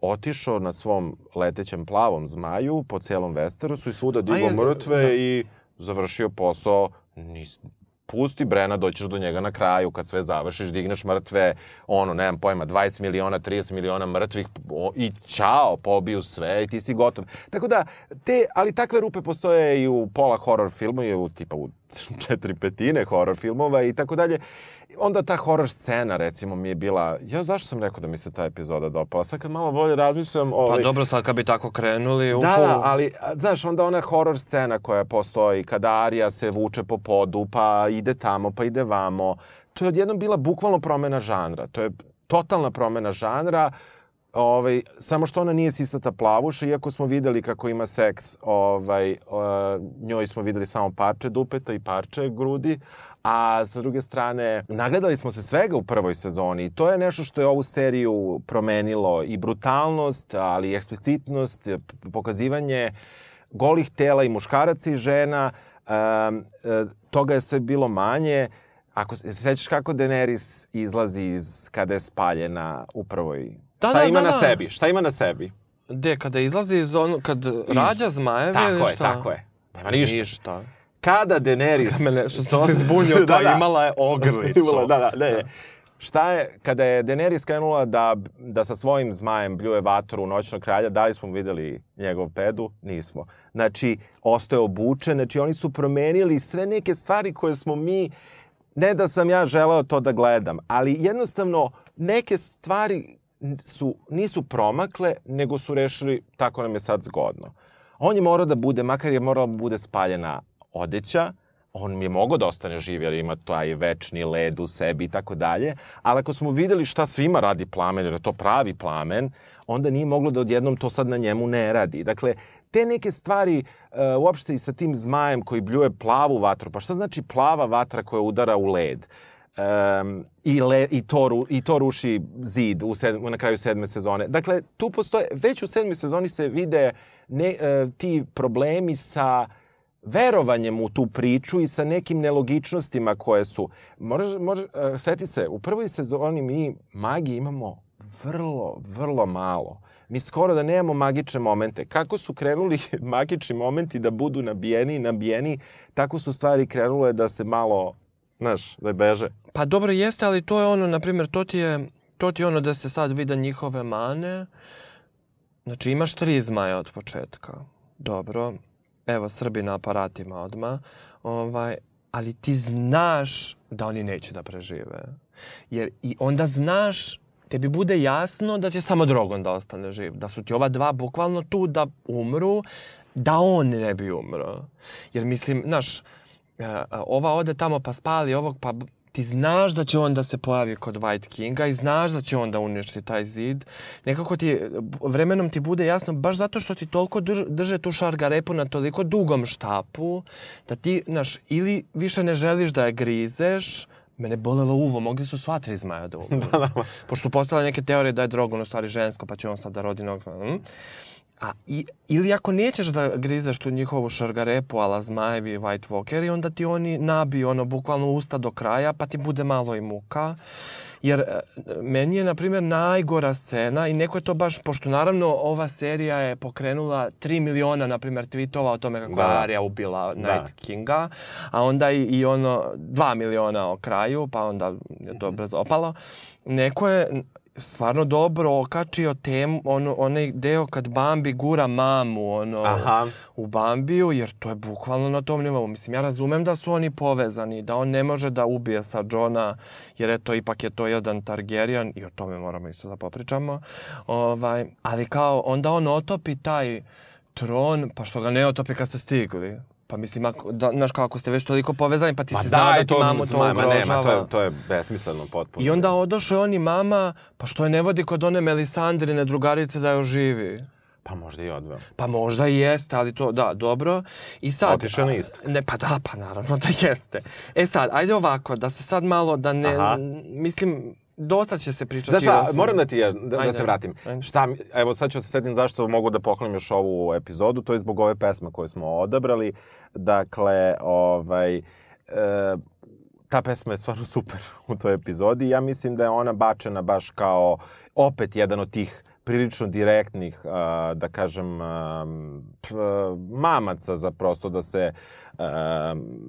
otišao na svom letećem plavom zmaju po celom Westerosu i svuda digo mrtve da. i završio posao. Nis, pusti Brena, doćeš do njega na kraju, kad sve završiš, digneš mrtve, ono, nemam pojma, 20 miliona, 30 miliona mrtvih o, i ćao, pobiju sve i ti si gotov. Tako da, te, ali takve rupe postoje i u pola horror filmu i u tipa u četiri petine horror filmova i tako dalje. Onda ta horror scena, recimo, mi je bila... Ja, zašto sam rekao da mi se ta epizoda dopala? Sad kad malo bolje razmišljam... Pa Ovaj, dobro, sad kad bi tako krenuli, Da, ufu, da, ali, a, znaš, onda ona horror scena koja postoji, kada Arija se vuče po podu, pa ide tamo, pa ide vamo, to je odjednom bila bukvalno promena žanra. To je totalna promena žanra. Ovaj, samo što ona nije sisata plavuša, iako smo videli kako ima seks, ovaj, uh, njoj smo videli samo parče dupeta i parče grudi, a sa druge strane, nagledali smo se svega u prvoj sezoni i to je nešto što je ovu seriju promenilo i brutalnost, ali i eksplicitnost, pokazivanje golih tela i muškaraca i žena, um, toga je sve bilo manje. Ako se sećaš kako Daenerys izlazi iz kada je spaljena u prvoj Da, Šta da, ima da, na da. sebi? Šta ima na sebi? Gde, kada izlazi iz ono, kad rađa zmajeve Tako ili je, šta? tako je. Nema ništa. Ništa. Kada Daenerys... Mene, što sam se zbunio, Da, da. imala je ogrlicu. Imala, da, da, ne, ne. Šta je, kada je Daenerys krenula da, da sa svojim zmajem bljuje vatru u noćnog kralja, da li smo videli njegov pedu? Nismo. Znači, ostaje obučen, znači oni su promenili sve neke stvari koje smo mi, ne da sam ja želeo to da gledam, ali jednostavno neke stvari su, nisu promakle, nego su rešili tako nam je sad zgodno. On je morao da bude, makar je morala da bude spaljena odeća, on je mogao da ostane živ jer ima taj večni led u sebi i tako dalje, ali ako smo videli šta svima radi plamen, jer je to pravi plamen, onda nije moglo da odjednom to sad na njemu ne radi. Dakle, te neke stvari, uh, uopšte i sa tim zmajem koji bljuje plavu vatru, pa šta znači plava vatra koja udara u led? Um, i, le, i, to, ru, I to ruši zid u sedm, na kraju sedme sezone. Dakle, tu postoje, već u sedmoj sezoni se vide ne, uh, ti problemi sa verovanjem u tu priču i sa nekim nelogičnostima koje su. Moraš, moraš, uh, seti se, u prvoj sezoni mi magi imamo vrlo, vrlo malo. Mi skoro da nemamo magične momente. Kako su krenuli magični momenti da budu nabijeni i nabijeni, tako su stvari krenule da se malo, znaš, da beže. Pa dobro jeste, ali to je ono, na primjer, to ti je, to ti je ono da se sad vide njihove mane. Znači imaš tri zmaja od početka. Dobro. Evo, Srbi na aparatima odma. Ovaj, ali ti znaš da oni neće da prežive. Jer i onda znaš tebi bude jasno da će samo Drogon da ostane živ. Da su ti ova dva bukvalno tu da umru, da on ne bi umro. Jer mislim, znaš, ova ode tamo pa spali ovog, pa ti znaš da će on da se pojavi kod White Kinga i znaš da će on da uništi taj zid. Nekako ti, vremenom ti bude jasno, baš zato što ti toliko drž, drže tu šargarepu na toliko dugom štapu, da ti, znaš, ili više ne želiš da je grizeš, Mene bolelo uvo, mogli su sva tri zmaja da umru. da, da. Pošto su postale neke teorije da je Drogon u stvari žensko, pa će on sad da rodi nog zmaja. Hm? A, i, ili ako nećeš da grizeš tu njihovu šargarepu, ala zmajevi i White Walkeri, onda ti oni nabiju ono, bukvalno usta do kraja, pa ti bude malo i muka. Jer e, meni je, na primjer, najgora scena i neko je to baš, pošto naravno ova serija je pokrenula 3 miliona, na primjer, tweetova o tome kako Da. je Arya ubila Night Da. Kinga, a onda i, i ono 2 miliona o kraju, pa onda je to brzo opalo. Neko je stvarno dobro okačio temu, ono, onaj deo kad Bambi gura mamu ono, Aha. u Bambiju, jer to je bukvalno na tom nivou. Mislim, ja razumem da su oni povezani, da on ne može da ubije sa Johna, jer eto, ipak je to jedan Targaryen, i o tome moramo isto da popričamo. Ovaj, ali kao, onda on otopi taj tron, pa što ga ne otopi kad ste stigli. Pa mislim, ako, da, znaš, kao ako ste već toliko povezani, pa ti Ma si znao da, ti to, mamu to ugrožava. nema, to je, to je besmisleno potpuno. I onda odošao on i mama, pa što je ne vodi kod one Melisandrine drugarice da je oživi? Pa možda i odveo. Pa možda i jeste, ali to, da, dobro. I sad... Otišao na a, istok. Ne, pa da, pa naravno da jeste. E sad, ajde ovako, da se sad malo, da ne... Aha. Mislim, dosta će se pričati Znaš šta, svemu. moram da ti, da, da Ajde, se vratim. ajde. Šta, evo sad ću se setim zašto mogu da pohvalim još ovu epizodu, to je zbog ove pesme koje smo odabrali. Dakle, ovaj, e, ta pesma je stvarno super u toj epizodi ja mislim da je ona bačena baš kao opet jedan od tih prilično direktnih, da kažem, mamaca za prosto da se,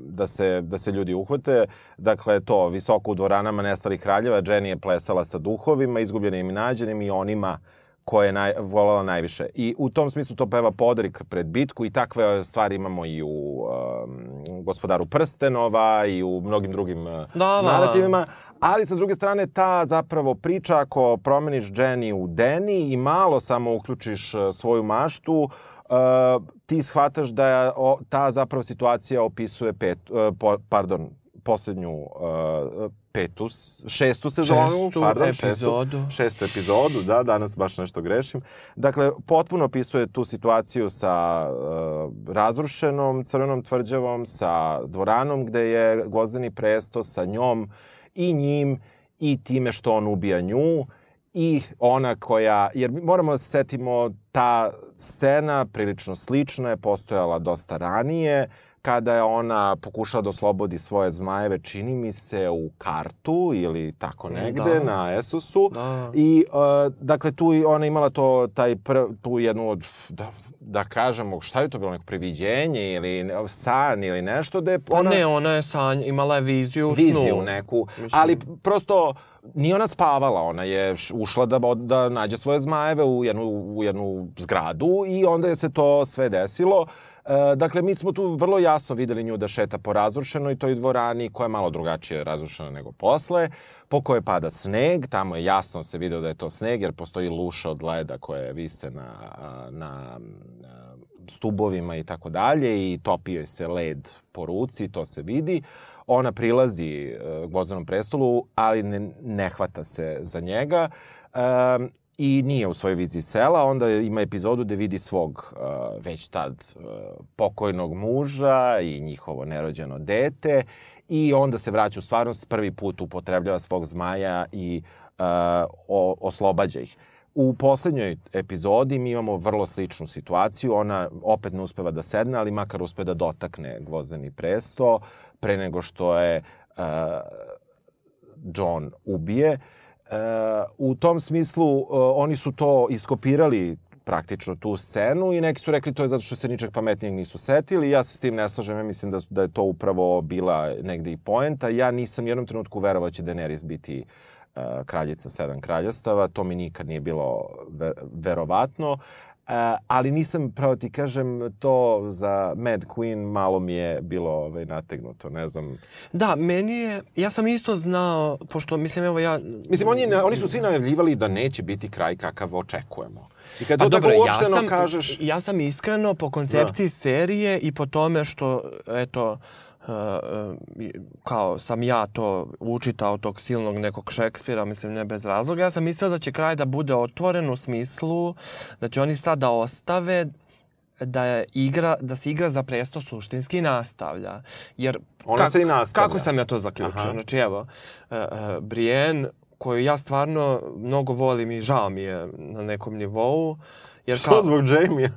da se, da se ljudi uhvate. Dakle, to, visoko u dvoranama nestalih kraljeva, Jenny je plesala sa duhovima, izgubljenim i nađenim i onima koje je naj, volala najviše. I u tom smislu to peva Podrik pred bitku i takve stvari imamo i u um, Gospodaru Prstenova i u mnogim drugim uh, Da, da, da. Ali sa druge strane ta zapravo priča ako promeniš Jenny u Deni i malo samo uključiš uh, svoju maštu, uh, ti shvataš da je o, ta zapravo situacija opisuje pet, uh, po, pardon, poslednju uh, petu, šestu sezonu, Šestu pardon, epizodu. Šestu, šestu epizodu, da, danas baš nešto grešim. Dakle, potpuno opisuje tu situaciju sa uh, razrušenom crvenom tvrđavom, sa dvoranom gde je Gvozdeni presto, sa njom i njim i time što on ubija nju i ona koja, jer moramo da se setimo, ta scena prilično slična je postojala dosta ranije, kada je ona pokušala da oslobodi svoje zmajeve, čini mi se, u kartu ili tako negde Da. na Esusu. Da. I, uh, dakle, tu ona imala to, taj pr, tu jednu od, da, da kažemo, šta je to bilo, neko previđenje ili san ili nešto, da je Pa ona... ne, ona je sanj, imala je viziju u viziju snu. neku, Mislim- ali prosto nije ona spavala, ona je ušla da, da nađe svoje zmajeve u jednu, u jednu zgradu i onda je se to sve desilo. Dakle, mi smo tu vrlo jasno videli nju da šeta po razrušenoj toj dvorani, koja je malo drugačije razrušena nego posle, po kojoj pada sneg, tamo je jasno se video da je to sneg, jer postoji luša od leda koje vise na, na, stubovima i tako dalje i topi joj se led po ruci, to se vidi. Ona prilazi uh, Gvozdanom prestolu, ali ne, ne hvata se za njega. Um, i nije u svojoj viziji sela, onda ima epizodu gde vidi svog uh, već tad uh, pokojnog muža i njihovo nerođeno dete i onda se vraća u stvarnost, prvi put upotrebljava svog zmaja i uh, o, oslobađa ih. U poslednjoj epizodi mi imamo vrlo sličnu situaciju. Ona opet ne uspeva da sedne, ali makar uspe da dotakne gvozdeni presto pre nego što je uh, John ubije. Uh, u tom smislu uh, oni su to iskopirali praktično tu scenu i neki su rekli to je zato što se ničeg pametnijeg nisu setili. Ja se s tim ne slažem, ja mislim da, da je to upravo bila negde i poenta. Ja nisam u jednom trenutku verovao da će Daenerys biti uh, kraljica sedam kraljestava, to mi nikad nije bilo ver, verovatno. Uh, ali nisam, pravo ti kažem, to za Mad Queen malo mi je bilo ovaj, nategnuto, ne znam. Da, meni je, ja sam isto znao, pošto, mislim, evo ja... Mislim, oni, oni su svi najavljivali da neće biti kraj kakav očekujemo. I kad Pa to dobro, tako ja uopšteno sam, kažeš... ja sam iskreno po koncepciji da. serije i po tome što, eto, uh, kao sam ja to učitao tog silnog nekog Šekspira, mislim ne bez razloga, ja sam mislio da će kraj da bude otvoren u smislu da će oni sad da ostave da je igra, da se igra za presto suštinski nastavlja. Jer Ona se i nastavlja. Kako sam ja to zaključio? Aha. Znači evo, uh, uh, Brienne, koju ja stvarno mnogo volim i žao mi je na nekom nivou. Jer Što zbog Jamie?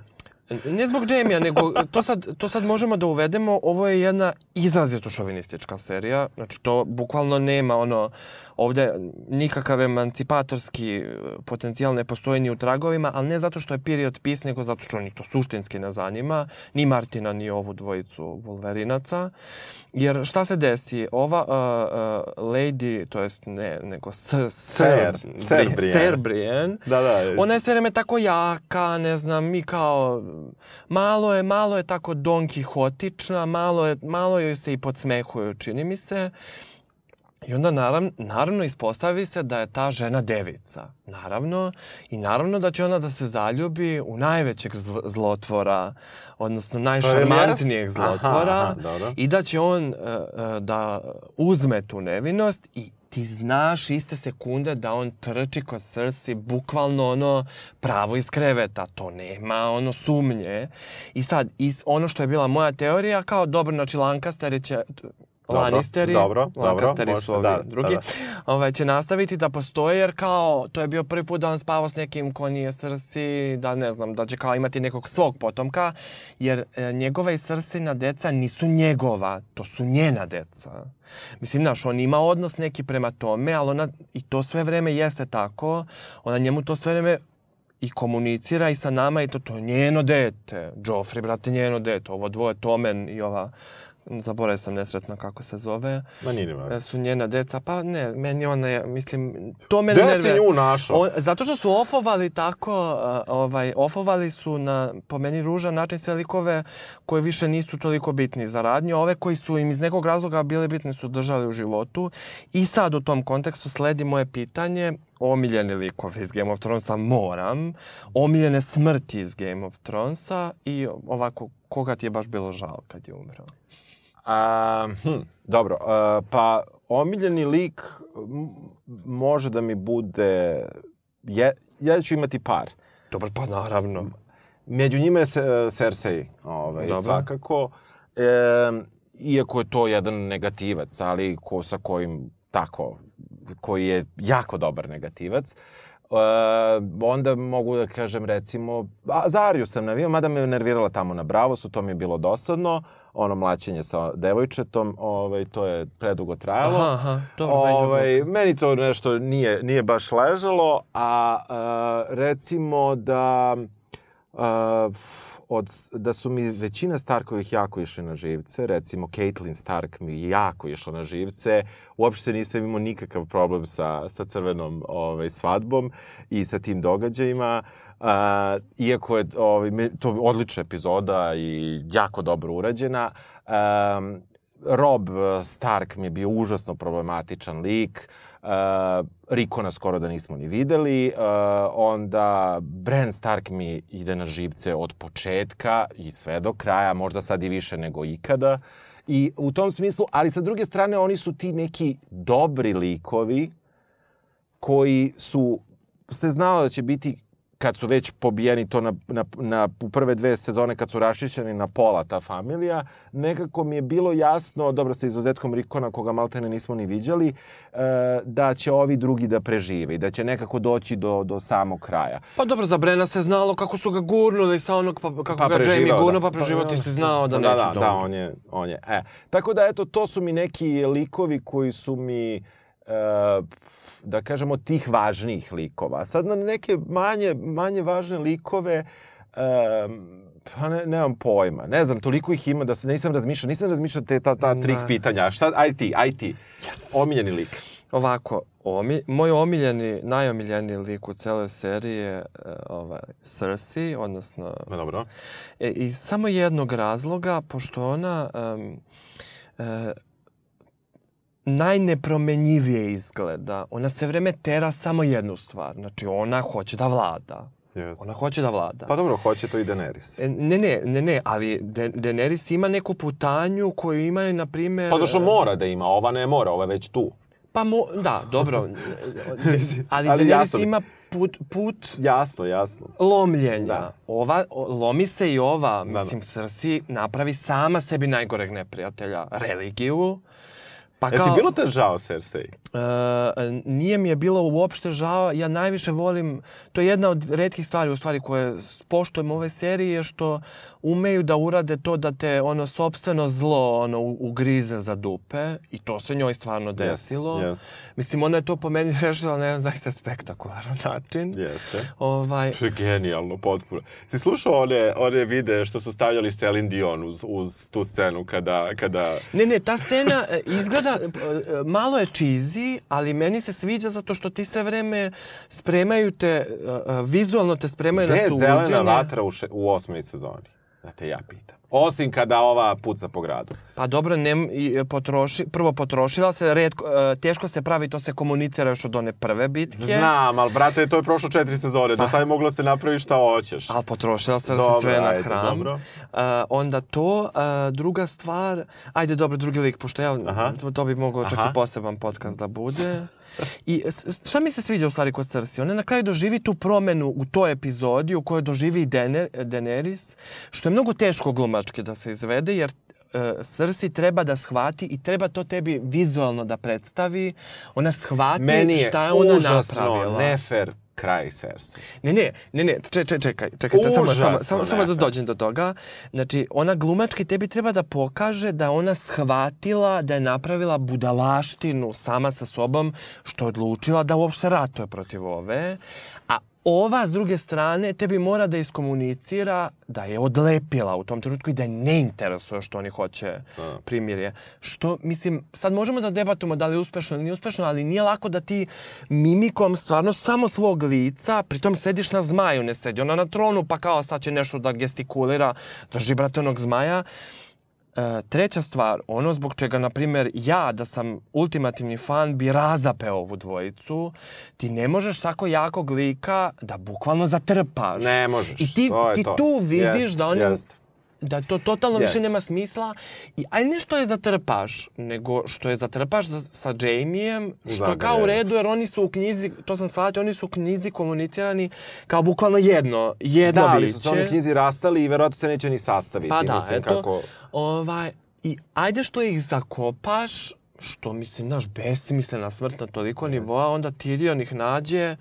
Ne zbog Jamie-a, nego to sad, to sad možemo da uvedemo. Ovo je jedna izrazito šovinistička serija. Znači, to bukvalno nema ono... Ovde nikakav emancipatorski e, potencijal ne postoji ni u tragovima, ali ne zato što je period piece, nego zato što ni to suštinski ne zanima. Ni Martina, ni ovu dvojicu Wolverinaca. Jer šta se desi? Ova uh, uh, lady, to jest ne, nego s, Ser, Ser, Ser Bri- Brienne. Ser Brienne. Da, da. Ona je sve vreme tako jaka, ne znam, mi kao, malo je, malo je tako Don Quixotična, malo, je, malo joj se i podsmehuju, čini mi se. I onda naravno, naravno ispostavi se da je ta žena devica. Naravno. I naravno da će ona da se zaljubi u najvećeg zl zlotvora, odnosno najšarmantnijeg zlotvora. Aha, aha. I da će on uh, uh, da uzme tu nevinost i ti znaš iste sekunde da on trči kod Cersei bukvalno ono pravo iz kreveta. To nema ono sumnje. I sad, is, ono što je bila moja teorija, kao dobro, znači Lancasteri će Dobro, Lannisteri, dobro, dobro, Lancasteri može, su ovi da, drugi, da, Ovaj, će nastaviti da postoje jer kao to je bio prvi put da on spava s nekim ko nije Srsi, da ne znam, da će kao imati nekog svog potomka, jer e, njegova i Srsina deca nisu njegova, to su njena deca. Mislim, znaš, on ima odnos neki prema tome, ali ona, i to sve vreme jeste tako, ona njemu to sve vreme i komunicira i sa nama i to, to je njeno dete. Joffrey, brate, njeno dete. Ovo dvoje, Tomen i ova zaboravio sam nesretno kako se zove, Ma nije e, su njena deca, pa ne, meni ona je, mislim, to me Gde si nju našao? On, zato što su ofovali tako, uh, ovaj, ofovali su na, po meni, ružan način sve likove koje više nisu toliko bitni za radnju, ove koji su im iz nekog razloga bili bitni su držali u životu. I sad u tom kontekstu sledi moje pitanje, omiljeni likovi iz Game of Thronesa moram, omiljene smrti iz Game of Thronesa i ovako, koga ti je baš bilo žao kad je umrao? A, hm, dobro, a, pa omiljeni lik može da mi bude... Je, ja ću imati par. Dobro, pa naravno. Među njima je se, Cersei, ovaj, Dobro. svakako. E, iako je to jedan negativac, ali ko, sa kojim tako, koji je jako dobar negativac. E, onda mogu da kažem recimo, a, za Ariju sam navio, mada me nervirala tamo na Bravosu, to mi je bilo dosadno, ono mlaćenje sa devojčetom, ovaj, to je predugo trajalo. Aha, aha, dobro, meni Ovaj, meni to nešto nije, nije baš ležalo, a, a recimo da a, od, da su mi većina Starkovih jako išli na živce, recimo Caitlyn Stark mi jako išla na živce, uopšte nisam imao nikakav problem sa, sa crvenom ovaj, svadbom i sa tim događajima, a, iako je ovaj, to odlična epizoda i jako dobro urađena, um, Rob Stark mi je bio užasno problematičan lik. Uh, Rikona skoro da nismo ni videli. Uh, onda Bran Stark mi ide na živce od početka i sve do kraja, možda sad i više nego ikada. I u tom smislu, ali sa druge strane oni su ti neki dobri likovi koji su se znalo da će biti kad su već pobijeni to na, na, na, u prve dve sezone kad su rašišćeni na pola ta familija, nekako mi je bilo jasno, dobro sa izuzetkom Rikona koga maltene nismo ni viđali, e, da će ovi drugi da prežive i da će nekako doći do, do samog kraja. Pa dobro, za Brena se znalo kako su ga gurnuli sa onog, pa, kako ga preživeo, Jamie gurno, da. pa preživao ti si znao da, da, neće da, dobro. da, on je, on je. E, tako da, eto, to su mi neki likovi koji su mi, e, da kažemo, tih važnijih likova. Sad na neke manje, manje važne likove, e, pa ne, nemam pojma. Ne znam, toliko ih ima da se nisam razmišljao. Nisam razmišljao te ta, ta trik Da. pitanja. Šta, aj ti, aj ti. Omiljeni lik. Ovako, omi, moj omiljeni, najomiljeniji lik u celoj seriji je e, ovaj, Cersei, odnosno No, dobro. E, iz samo jednog razloga, pošto ona um, e, najnepromenjivije izgleda. Ona sve vreme tera samo jednu stvar. Znači, ona hoće da vlada. Yes. Ona hoće da vlada. Pa dobro, hoće to i Daenerys. E, Ne, ne, ne, ne, ali De Daenerys ima neku putanju koju imaju, na primjer... Pa došlo mora da ima, ova ne mora, ova je već tu. Pa mo, da, dobro. Ali, Ali jasno Daenerys mi. ima put, put Jasno, jasno. lomljenja. Da. Ova, lomi se i ova, Da, da. mislim, Cersei napravi sama sebi najgoreg neprijatelja, religiju. Pa E ti kao, bilo te žao Cersei? e, nije mi je bilo uopšte žao, ja najviše volim, to je jedna od redkih stvari u stvari koje poštujem ove serije, što umeju da urade to da te ono sopstveno zlo ono ugrize za dupe i to se njoj stvarno desilo. Jeste, Mislim, ona je to po meni rešila na jedan zaista spektakularan način. jeste. Ovaj, je genijalno, potpuno. Si slušao one, one videe što su stavljali Celine Dion uz, uz tu scenu kada, kada... Ne, ne, ta scena e, izgleda, e, malo je cheesy, ali meni se sviđa zato što ti sve vreme spremaju te, e, vizualno te spremaju Gde na je suđenje. zelena vatra u, še, u osmoj sezoni? Da te ja pitam. Osim kada ova puca po gradu. Pa dobro, ne, e, potroši, prvo potrošila se, redko, e, teško se pravi, to se komunicira još od one prve bitke. Znam, ali brate, to je prošlo četiri sezone. Do sad je moglo se napravi šta hoćeš. Ali potrošila se Dobro, sve na ajde, hram. dobro. A, onda to, a, druga stvar, ajde dobro, drugi lik, pošto ja, Aha. to, to bi mogao čak Aha. i poseban podcast da bude. I šta mi se sviđa u stvari kod Cersei? Ona na kraju doživi tu promenu u toj epizodi u kojoj doživi i Dene, Daenerys, što je mnogo teško glumački da se izvede, jer e, Cersei treba da shvati i treba to tebi vizualno da predstavi. Ona shvati Meni je šta je ona užasno napravila. nefer kraj Cersei. Ne, ne, ne, ne, če, če, čekaj, čekaj, če, samo, samo, samo, samo da dođem do toga. Znači, ona glumački tebi treba da pokaže da ona shvatila da je napravila budalaštinu sama sa sobom, što je odlučila da uopšte ratuje protiv ove, a ova, s druge strane, tebi mora da iskomunicira da je odlepila u tom trenutku i da je ne interesuje što oni hoće Da. primirje. Što, mislim, sad možemo da debatujemo da li je uspešno ili nije uspešno, ali nije lako da ti mimikom stvarno samo svog lica, pritom sediš na zmaju, ne sedi ona na tronu, pa kao sad će nešto da gestikulira, drži brate onog zmaja. E, treća stvar, ono zbog čega, na primjer, ja da sam ultimativni fan bi razapeo ovu dvojicu, ti ne možeš tako jakog lika da bukvalno zatrpaš. Ne možeš. I ti, to je ti to. tu vidiš Jest, da oni jest. Da to totalno više Yes. nema smisla. I aj ne što je zatrpaš, nego što je zatrpaš da, sa Jamijem, što je kao u redu, jer oni su u knjizi, to sam shvatio, oni su u knjizi komunicirani kao bukvalno jedno, jedno Da, ali biće. su se oni u knjizi rastali i verovatno se neće ni sastaviti. Pa da, Mislim, eto. Kako... Ovaj, I ajde što ih zakopaš, što mislim, naš besmislena smrt na toliko nivoa, onda Tyrion ih nađe,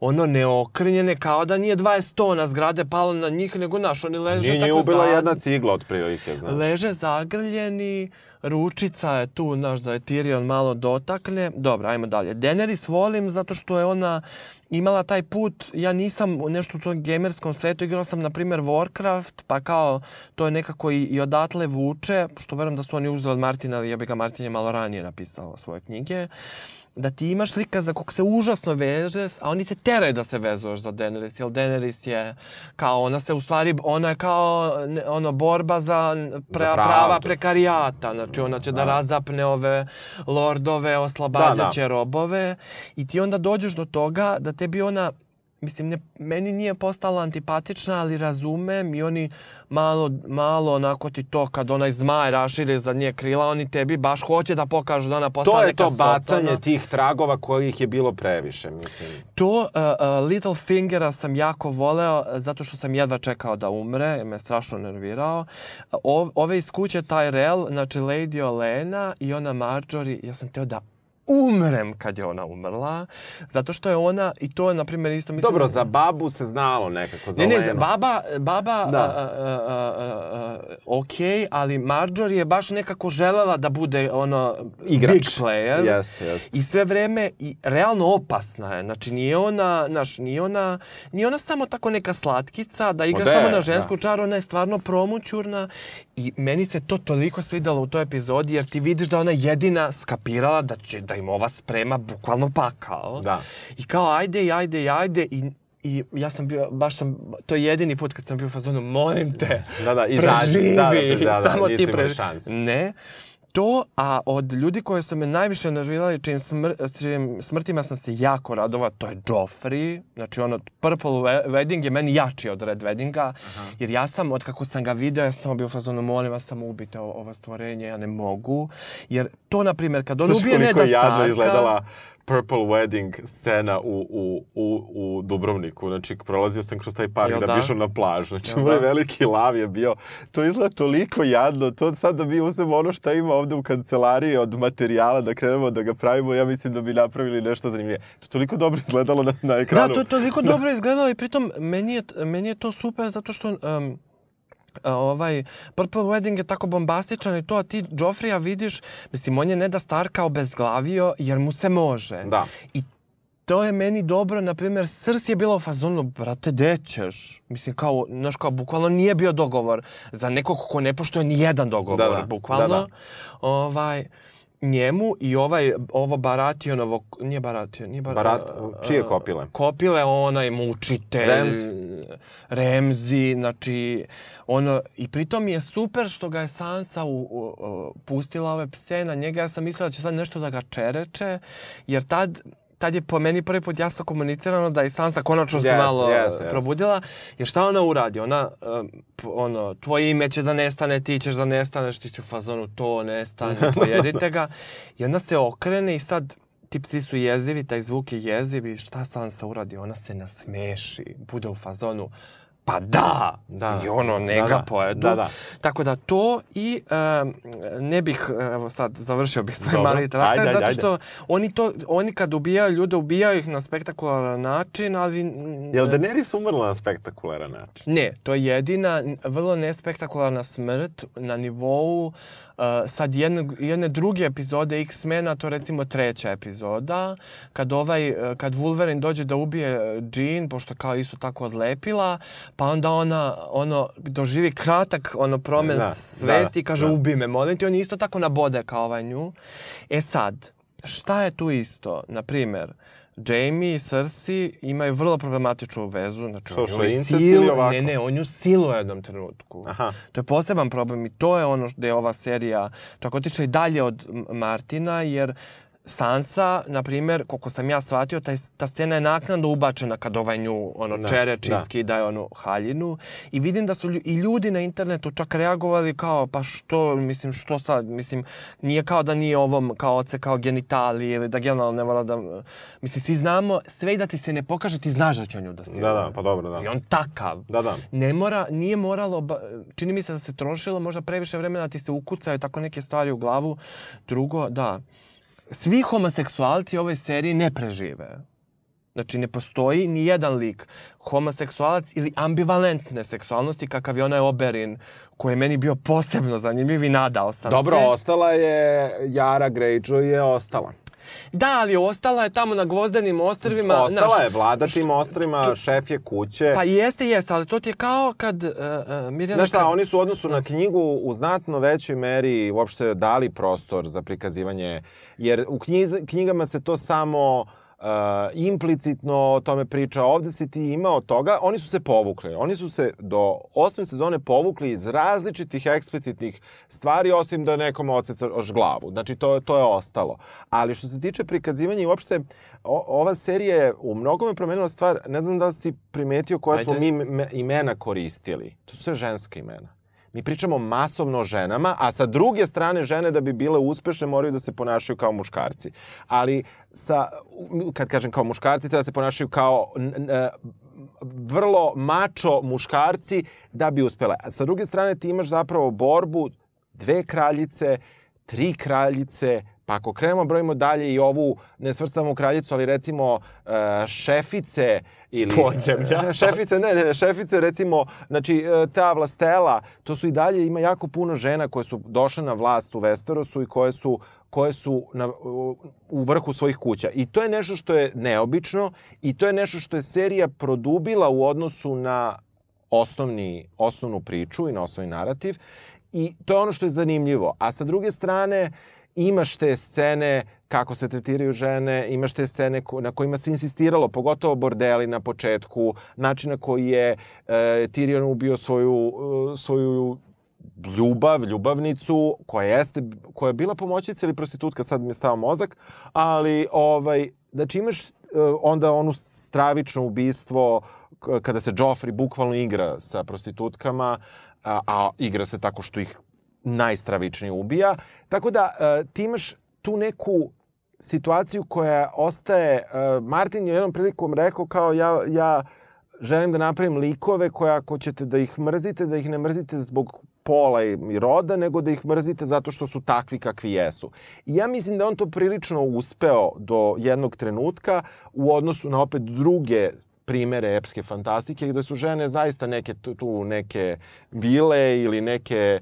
ono neokrnjene, kao da nije 20 tona zgrade palo na njih, nego naš, oni leže Nije tako nje ubila zadnji. jedna cigla otprilike, znaš. Leže zagrljeni, ručica je tu, znaš, da je Tyrion malo dotakne. Dobro, ajmo dalje. Daenerys volim zato što je ona imala taj put, ja nisam nešto u tom gamerskom svetu, igrao sam, na primjer, Warcraft, pa kao, to je nekako i, i odatle vuče, što verujem da su oni uzeli od Martina, ali ja bi ga Martin je malo ranije napisao svoje knjige da ti imaš lika za kog se užasno vežeš, a oni te teraju da se vezuješ za Daenerys, jer Daenerys je kao, ona se u stvari, ona je kao ono, borba za pre, Za prava prekarijata, znači ona će da, Da. razapne ove lordove, oslobađaće Da, da. robove i ti onda dođeš do toga da tebi ona Mislim, ne, meni nije postala antipatična, ali razumem i oni malo, malo onako ti to kad onaj zmaj raširi za nje krila, oni tebi baš hoće da pokažu da ona postala To je neka to bacanje tih tragova kojih je bilo previše, mislim. To uh, uh, Littlefingera sam jako voleo uh, zato što sam jedva čekao da umre, me strašno nervirao. O, ove iz kuće Tyrell, znači Lady Olena i ona Marjorie, ja sam teo da umrem kad je ona umrla, zato što je ona, i to je, na primjer, isto... Mislim, Dobro, za babu se znalo nekako, za Ne, ne, Lenu. baba, baba, Da. da. ok, ali Marjorie je baš nekako želela da bude ono Igrač. big player. Jeste, jeste. I sve vreme, i realno opasna je. Znači, nije ona, znaš, nije ona, nije ona samo tako neka slatkica da igra Ma de, samo na žensku da. čaru, ona je stvarno promućurna. I meni se to toliko svidalo u toj epizodi, jer ti vidiš da ona jedina skapirala da će da im ova sprema bukvalno pakao. Da. I kao, ajde, i ajde, i ajde, i I ja sam bio, baš sam, to je jedini put kad sam bio u fazonu, molim te, Da, da, izađi. preživi, Da, da, da, da, samo ti preživi. Ne, to, a od ljudi koji su me najviše nervirali, čim, smr, čim smrtima sam se jako radovao, to je Joffrey. Znači, ono, Purple We- Wedding je meni jači od Red Weddinga, jer ja sam, od kako sam ga video, ja sam bio fazonu, molim vas, samo ubite ovo stvorenje, ja ne mogu. Jer to, na primjer, kad on Slušaj ubije koliko Neda je jadno izgledala Purple Wedding scena u, u, u, u Dubrovniku. Znači, prolazio sam kroz taj park Jel da da? bi išao na plažu. Znači, Jel onaj da? veliki lav je bio. To izgleda toliko jadno. To sad da mi uzemo ono što ima ovde u kancelariji od materijala da krenemo da ga pravimo, ja mislim da bi napravili nešto zanimljivo. To je toliko dobro izgledalo na, na ekranu. Da, to je toliko dobro izgledalo i pritom meni je, meni je to super zato što um, ovaj Purple Wedding je tako bombastičan i to, a ti Joffreya vidiš, mislim, on je Neda Starka obezglavio jer mu se može. Da. I to je meni dobro, na primjer, Srs je bila u fazonu, brate, gde ćeš? Mislim, kao, znaš, kao, bukvalno nije bio dogovor za nekog ko ne poštuje ni jedan dogovor, Da, da, bukvalno. da, da. Ovaj, njemu i ovaj, ovo Barationovo, nije Baration, nije Bar, Barat, čije kopile? Kopile, onaj mučitelj. Remzi. Remzi, znači, ono, i pritom je super što ga je Sansa u, u, u, pustila ove pse na njega. Ja sam mislila da će sad nešto da ga čereče, jer tad tad je po meni prvi put jasno komunicirano da i Sansa konačno se Yes, malo yes, yes, probudila. Jer šta ona uradi? Ona, um, ono, tvoje ime će da nestane, ti ćeš da nestaneš, ti si u fazonu, to nestane, pojedite ga. I onda se okrene i sad ti psi su jezivi, taj zvuk je jeziv i šta Sansa uradi? Ona se nasmeši, bude u fazonu, pa da! Da. I ono, ne Da, ga da. pojedu. Da, da. Tako da to i um, ne bih, evo sad, završio bih svoj Dobro. mali traktat, Ajde, ajde, zato ajde. što oni, to, oni kad ubijaju ljude, ubijaju ih na spektakularan način, ali... Je li Daenerys umrla na spektakularan način? Ne, to je jedina vrlo nespektakularna smrt na nivou uh, sad jedne, jedne druge epizode X-mena, to recimo treća epizoda, kad ovaj, uh, kad Wolverine dođe da ubije uh, Jean, pošto kao isto tako odlepila, pa onda ona ono doživi kratak ono promen Da, svesti da, i kaže da. ubi me, molim te, on je isto tako nabode kao ovaj nju. E sad, šta je tu isto? Na primer, Jamie i Cersei imaju vrlo problematičnu vezu. Znači, Što, što je incest sil- ili ovako? Ne, ne, on ju siluje u jednom trenutku. Aha. To je poseban problem i to je ono gde je ova serija čak otišla i dalje od Martina, jer Sansa, na primjer, koliko sam ja shvatio, taj, ta scena je naknadno ubačena kad ovaj nju ono, Da, čereči da. da. skidaje onu haljinu. I vidim da su i ljudi na internetu čak reagovali kao, pa što, mislim, što sad, mislim, nije kao da nije ovom, kao oce, kao genitalije ili da generalno ne mora da, mislim, svi znamo, sve i da ti se ne pokaže, ti znaš da će on nju da siluje. Da, da, pa dobro, da. I on takav. Da, da. Ne mora, nije moralo, ba- čini mi se da se trošilo možda previše vremena da ti se ukucaju tako neke stvari u glavu. Drugo, da, svi homoseksualci u ovoj seriji ne prežive. Znači, ne postoji ni jedan lik homoseksualac ili ambivalentne seksualnosti kakav je onaj Oberin, koji je meni bio posebno zanimljiv i nadao sam Dobro, se. ostala je, Jara Greyjoy je ostala. Da, ali ostala je tamo na gvozdenim ostrvima. ostala znaš, je, vlada tim ostrima, šef je kuće. Pa jeste, jeste, ali to ti je kao kad uh, uh, Mirjana... Znaš šta, kad- oni su u odnosu na knjigu u znatno većoj meri uopšte dali prostor za prikazivanje, jer u knjiz, knjigama se to samo uh, implicitno o tome priča. Ovde si ti imao toga, oni su se povukli. Oni su se do osme sezone povukli iz različitih eksplicitnih stvari, osim da nekom ocecaš glavu. Znači, to, to je ostalo. Ali što se tiče prikazivanja i uopšte, o, ova serija je u mnogome promenila stvar. Ne znam da si primetio koja smo Ajde. mi me- imena koristili. To su sve ženska imena. Mi pričamo masovno o ženama, a sa druge strane žene da bi bile uspešne moraju da se ponašaju kao muškarci. Ali sa, kad kažem kao muškarci, treba da se ponašaju kao e, vrlo mačo muškarci da bi uspele. A sa druge strane ti imaš zapravo borbu dve kraljice, tri kraljice, pa ako krenemo brojimo dalje i ovu, ne svrstavamo kraljicu, ali recimo e, šefice ili... Podzemlja. šefice, ne, ne, ne, šefice recimo, znači e, ta vlastela, to su i dalje, ima jako puno žena koje su došle na vlast u Westerosu i koje su koje su na, u- u vrhu svojih kuća. I to je nešto što je neobično i to je nešto što je serija produbila u odnosu na osnovni, osnovnu priču i na osnovni narativ. I to je ono što je zanimljivo. A sa druge strane, imaš te scene kako se tretiraju žene, imaš te scene na kojima se insistiralo, pogotovo bordeli na početku, način na koji je e, Tyrion ubio svoju, e, svoju ljubav, ljubavnicu, koja jeste, koja je bila pomoćnica ili prostitutka, sad mi je stao mozak, ali, ovaj, znači imaš e, onda onu stravično ubistvo kada se Joffrey bukvalno igra sa prostitutkama, a, a igra se tako što ih najstravičnije ubija. Tako da e, ti imaš tu neku situaciju koja ostaje, e, Martin je jednom prilikom rekao kao ja, ja želim da napravim likove koje ako ćete da ih mrzite, da ih ne mrzite zbog pola i roda, nego da ih mrzite zato što su takvi kakvi jesu. I ja mislim da on to prilično uspeo do jednog trenutka u odnosu na opet druge primere epske fantastike gde su žene zaista neke tu, neke vile ili neke e,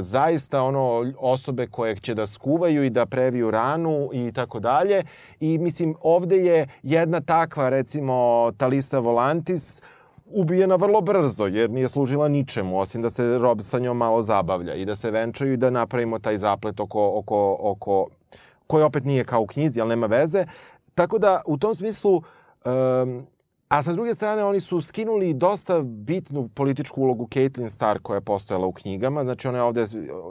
zaista ono osobe koje će da skuvaju i da previju ranu i tako dalje i mislim ovde je jedna takva recimo Talisa Volantis ubijena vrlo brzo, jer nije služila ničemu, osim da se Rob sa njom malo zabavlja i da se venčaju i da napravimo taj zaplet oko, oko, oko koji opet nije kao u knjizi, ali nema veze. Tako da, u tom smislu, um, a sa druge strane, oni su skinuli dosta bitnu političku ulogu Caitlyn Stark koja je postojala u knjigama. Znači, ona je ovde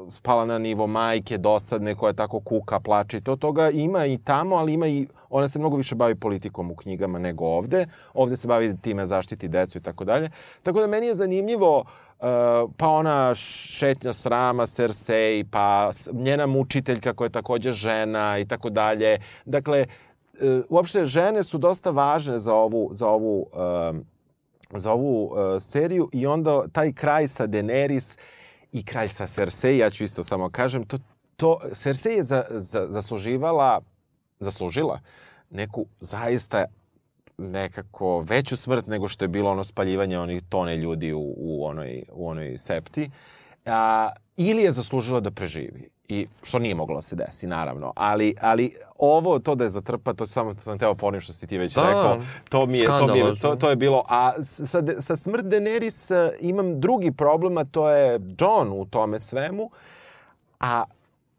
spala na nivo majke, dosadne, koja tako kuka, plače i to. Toga ima i tamo, ali ima i... Ona se mnogo više bavi politikom u knjigama nego ovde. Ovde se bavi time zaštiti decu i tako dalje. Tako da meni je zanimljivo Uh, pa ona šetnja srama Cersei, pa njena mučiteljka koja je takođe žena i tako dalje. Dakle, uopšte žene su dosta važne za ovu, za ovu, um, za ovu uh, seriju i onda taj kraj sa Daenerys i kraj sa Cersei, ja ću isto samo kažem, to, to Cersei je za, za, zasluživala, zaslužila neku zaista nekako veću smrt nego što je bilo ono spaljivanje onih tone ljudi u, u, onoj, u onoj septi. A, ili je zaslužila da preživi. I što nije moglo da se desi, naravno. Ali, ali ovo, to da je zatrpa, to samo sam teo ponoviti što si ti već Da, rekao. To mi je, to, mi je, to, to je bilo. A sa, sa smrt Daenerys e, imam drugi problem, a to je John u tome svemu. A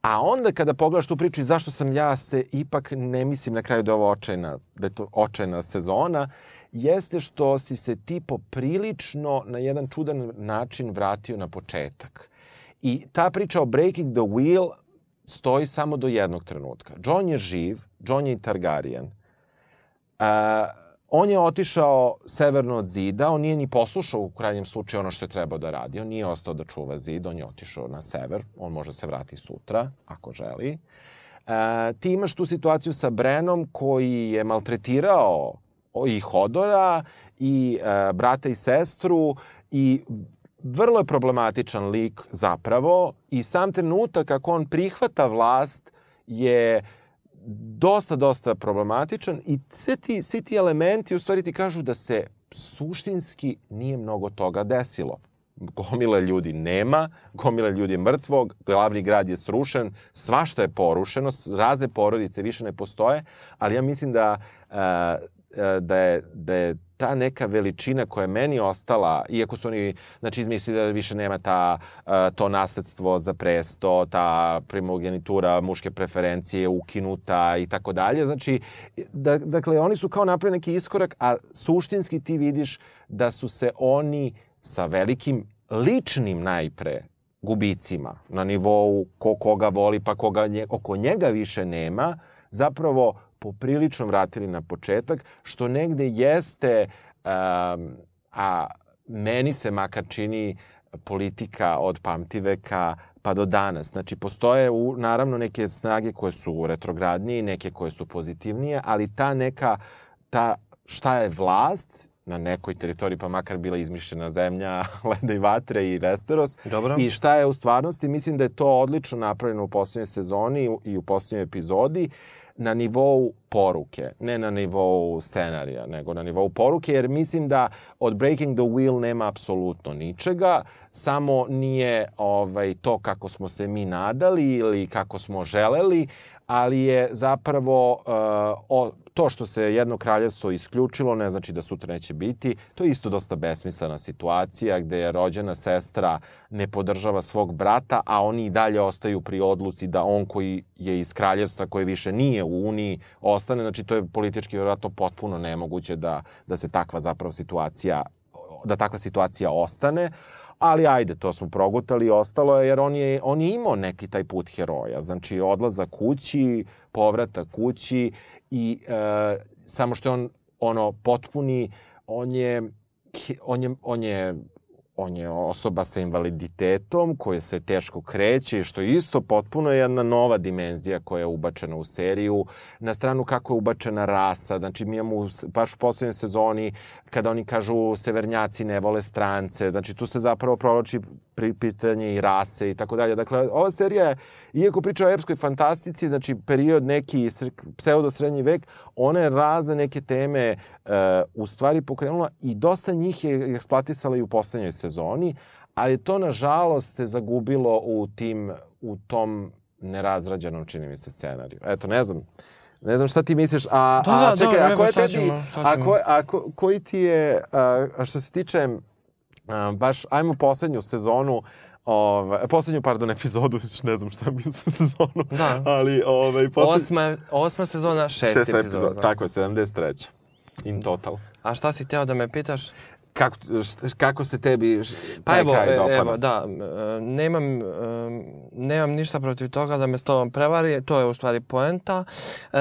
A onda kada pogledaš tu priču i zašto sam ja se ipak ne mislim na kraju da je ovo očajna, da je to očajna sezona, jeste što si se ti poprilično na jedan čudan način vratio na početak. I ta priča o Breaking the Wheel stoji samo do jednog trenutka. John je živ, John je Targaryen. Uh, on je otišao severno od zida, on nije ni poslušao u krajnjem slučaju ono što je trebao da radi. On nije ostao da čuva zid, on je otišao na sever, on može se vrati sutra, ako želi. E, ti imaš tu situaciju sa Brenom koji je maltretirao i Hodora i e, brata i sestru i vrlo je problematičan lik zapravo i sam trenutak kako on prihvata vlast je dosta, dosta problematičan i sve ti, svi ti elementi u stvari ti kažu da se suštinski nije mnogo toga desilo. Gomile ljudi nema, gomile ljudi je mrtvog, glavni grad je srušen, svašta je porušeno, razne porodice više ne postoje, ali ja mislim da, da, je, da je ta neka veličina koja je meni ostala, iako su oni znači, izmislili da više nema ta, to nasledstvo za presto, ta primogenitura muške preferencije ukinuta i tako dalje. Znači, da, dakle, oni su kao napravili neki iskorak, a suštinski ti vidiš da su se oni sa velikim ličnim najpre gubicima na nivou ko koga voli pa koga nje, oko njega više nema, zapravo poprilično vratili na početak, što negde jeste, um, a meni se makar čini politika od pamtiveka pa do danas. Znači, postoje u, naravno neke snage koje su retrogradnije, neke koje su pozitivnije, ali ta neka, ta šta je vlast na nekoj teritoriji, pa makar bila izmišljena zemlja, leda i vatre i Westeros. Dobro. I šta je u stvarnosti, mislim da je to odlično napravljeno u poslednjoj sezoni i u poslednjoj epizodi na nivou poruke, ne na nivou scenarija, nego na nivou poruke, jer mislim da od Breaking the Wheel nema apsolutno ničega, samo nije ovaj to kako smo se mi nadali ili kako smo želeli, ali je zapravo uh, o, to što se jedno kraljevstvo isključilo ne znači da sutra neće biti. To je isto dosta besmislena situacija gde je rođena sestra ne podržava svog brata, a oni i dalje ostaju pri odluci da on koji je iz kraljevstva, koji više nije u Uniji, ostane. Znači to je politički vjerojatno potpuno nemoguće da, da se takva zapravo situacija da takva situacija ostane ali ajde, to smo progutali, ostalo je, jer on je, on je imao neki taj put heroja, znači odlaza kući, povrata kući i e, samo što je on ono potpuni, on je, on je, on je on je osoba sa invaliditetom koja se teško kreće i što je isto potpuno jedna nova dimenzija koja je ubačena u seriju. Na stranu kako je ubačena rasa, znači mi imamo baš u poslednjoj sezoni kada oni kažu severnjaci ne vole strance, znači tu se zapravo provlači pitanje i rase i tako dalje. Dakle, ova serija je, iako priča o epskoj fantastici, znači period neki pseudo-srednji vek, ona je razne neke teme uh, u stvari pokrenula i dosta njih je eksploatisala i u poslednjoj sezoni, ali to nažalost se zagubilo u tim, u tom nerazrađenom, čini mi se, scenariju. Eto, ne znam, Ne znam šta ti misliš, a, da, da, a čekaj, da, a ko je tebi, a, ko, a ko, koji ti je, a, što se tiče, a, baš, ajmo poslednju sezonu, Ove, poslednju, pardon, epizodu, ne znam šta bi sa sezonu. Da. Ali, ove, posled... osma, osma sezona, šest, šest epizoda. epizoda. Tako je, 73. In total. A šta si teo da me pitaš? Kako, kako se tebi pa evo, kraj dopada? Evo, da, e, nemam, e, nemam ništa protiv toga da me s tobom prevari, to je u stvari poenta. E,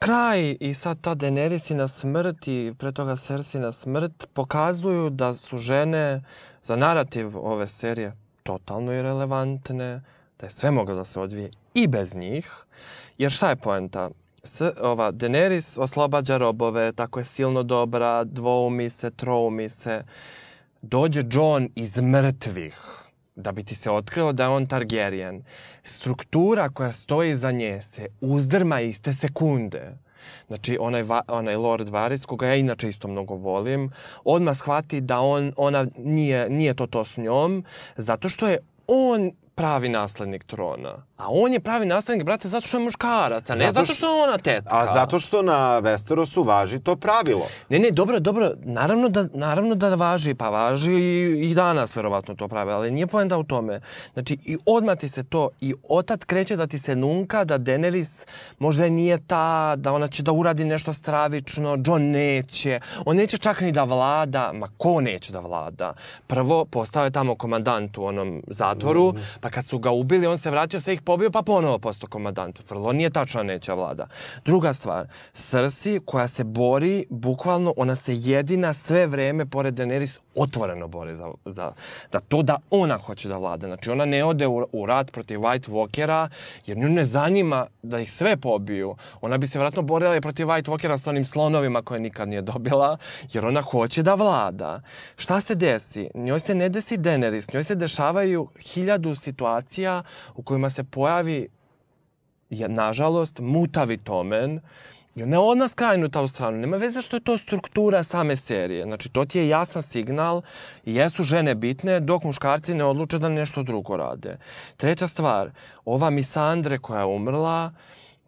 kraj i sad ta Daenerysina smrt i pre toga Cersina smrt pokazuju da su žene za narativ ove serije totalno irelevantne, da je sve moglo da se odvije i bez njih. Jer šta je poenta? S, ova Daenerys oslobađa robove, tako je silno dobra, dvoumi se, troumi se. Dođe John iz mrtvih da bi ti se otkrilo da je on Targaryen. Struktura koja stoji za nje se uzdrma iste sekunde. Znači, onaj, va, onaj Lord Varys, koga ja inače isto mnogo volim, odmah shvati da on, ona nije, nije to to s njom, zato što je on pravi naslednik trona. A on je pravi naslednik, brate, zato što je muškarac, a ne zato, zato što je ona tetka. A zato što na Westerosu važi to pravilo. Ne, ne, dobro, dobro, naravno da, naravno da važi, pa važi i, i danas verovatno to pravilo, ali nije poenta u tome. Znači, i odmah ti se to, i otad kreće da ti se nunka, da Daenerys možda nije ta, da ona će da uradi nešto stravično, John neće, on neće čak ni da vlada, ma ko neće da vlada? Prvo, postao je tamo komandant u onom zatvoru, mm pa kad su ga ubili, on se vratio, sve ih pobio, pa ponovo postao komandant. Vrlo nije tačna neća vlada. Druga stvar, Cersei koja se bori, bukvalno, ona se jedina sve vreme, pored Daenerys, otvoreno bori za, za da to da ona hoće da vlada. Znači, ona ne ode u, u rat protiv White Walkera, jer nju ne zanima da ih sve pobiju. Ona bi se vratno borila i protiv White Walkera sa onim slonovima koje nikad nije dobila, jer ona hoće da vlada. Šta se desi? Njoj se ne desi Daenerys, njoj se dešavaju hiljadu situacija u kojima se pojavi je, nažalost, mutavi tomen, I ne ona skrajnuta u stranu. Nema veze što je to struktura same serije. Znači, to ti je jasan signal jesu žene bitne dok muškarci ne odluče da nešto drugo rade. Treća stvar, ova Misandre koja je umrla,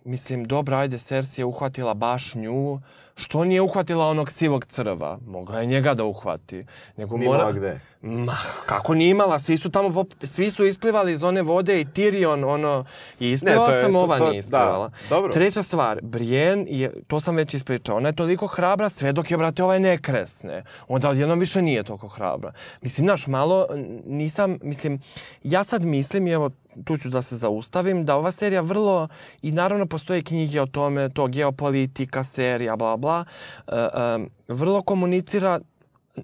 mislim, dobra, ajde, Cersei je uhvatila baš nju, što nije uhvatila onog sivog crva? Mogla je njega da uhvati. Nego Nije mora... gde. Ma, kako nije imala? Svi su tamo, pop- svi su isplivali iz one vode i Tyrion, ono, i isplivala Ne, to je- sam, to- ova to- nije isplivala. da, dobro. Treća stvar, Brienne je, to sam već ispričao, ona je toliko hrabra sve dok je, brate, ovaj ne kresne. Onda odjednom više nije toliko hrabra. Mislim, znaš, malo nisam, mislim, ja sad mislim, evo, tu ću da se zaustavim, da ova serija vrlo, i naravno postoje knjige o tome, to geopolitika, serija, bla, bla, uh, um, vrlo komunicira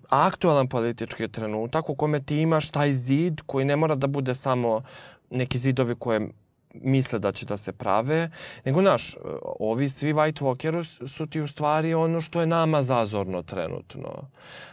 aktualan politički trenutak u kome ti imaš taj zid koji ne mora da bude samo neki zidovi koje misle da će da se prave, nego, znaš, ovi svi White Walkeri su ti u stvari ono što je nama zazorno trenutno.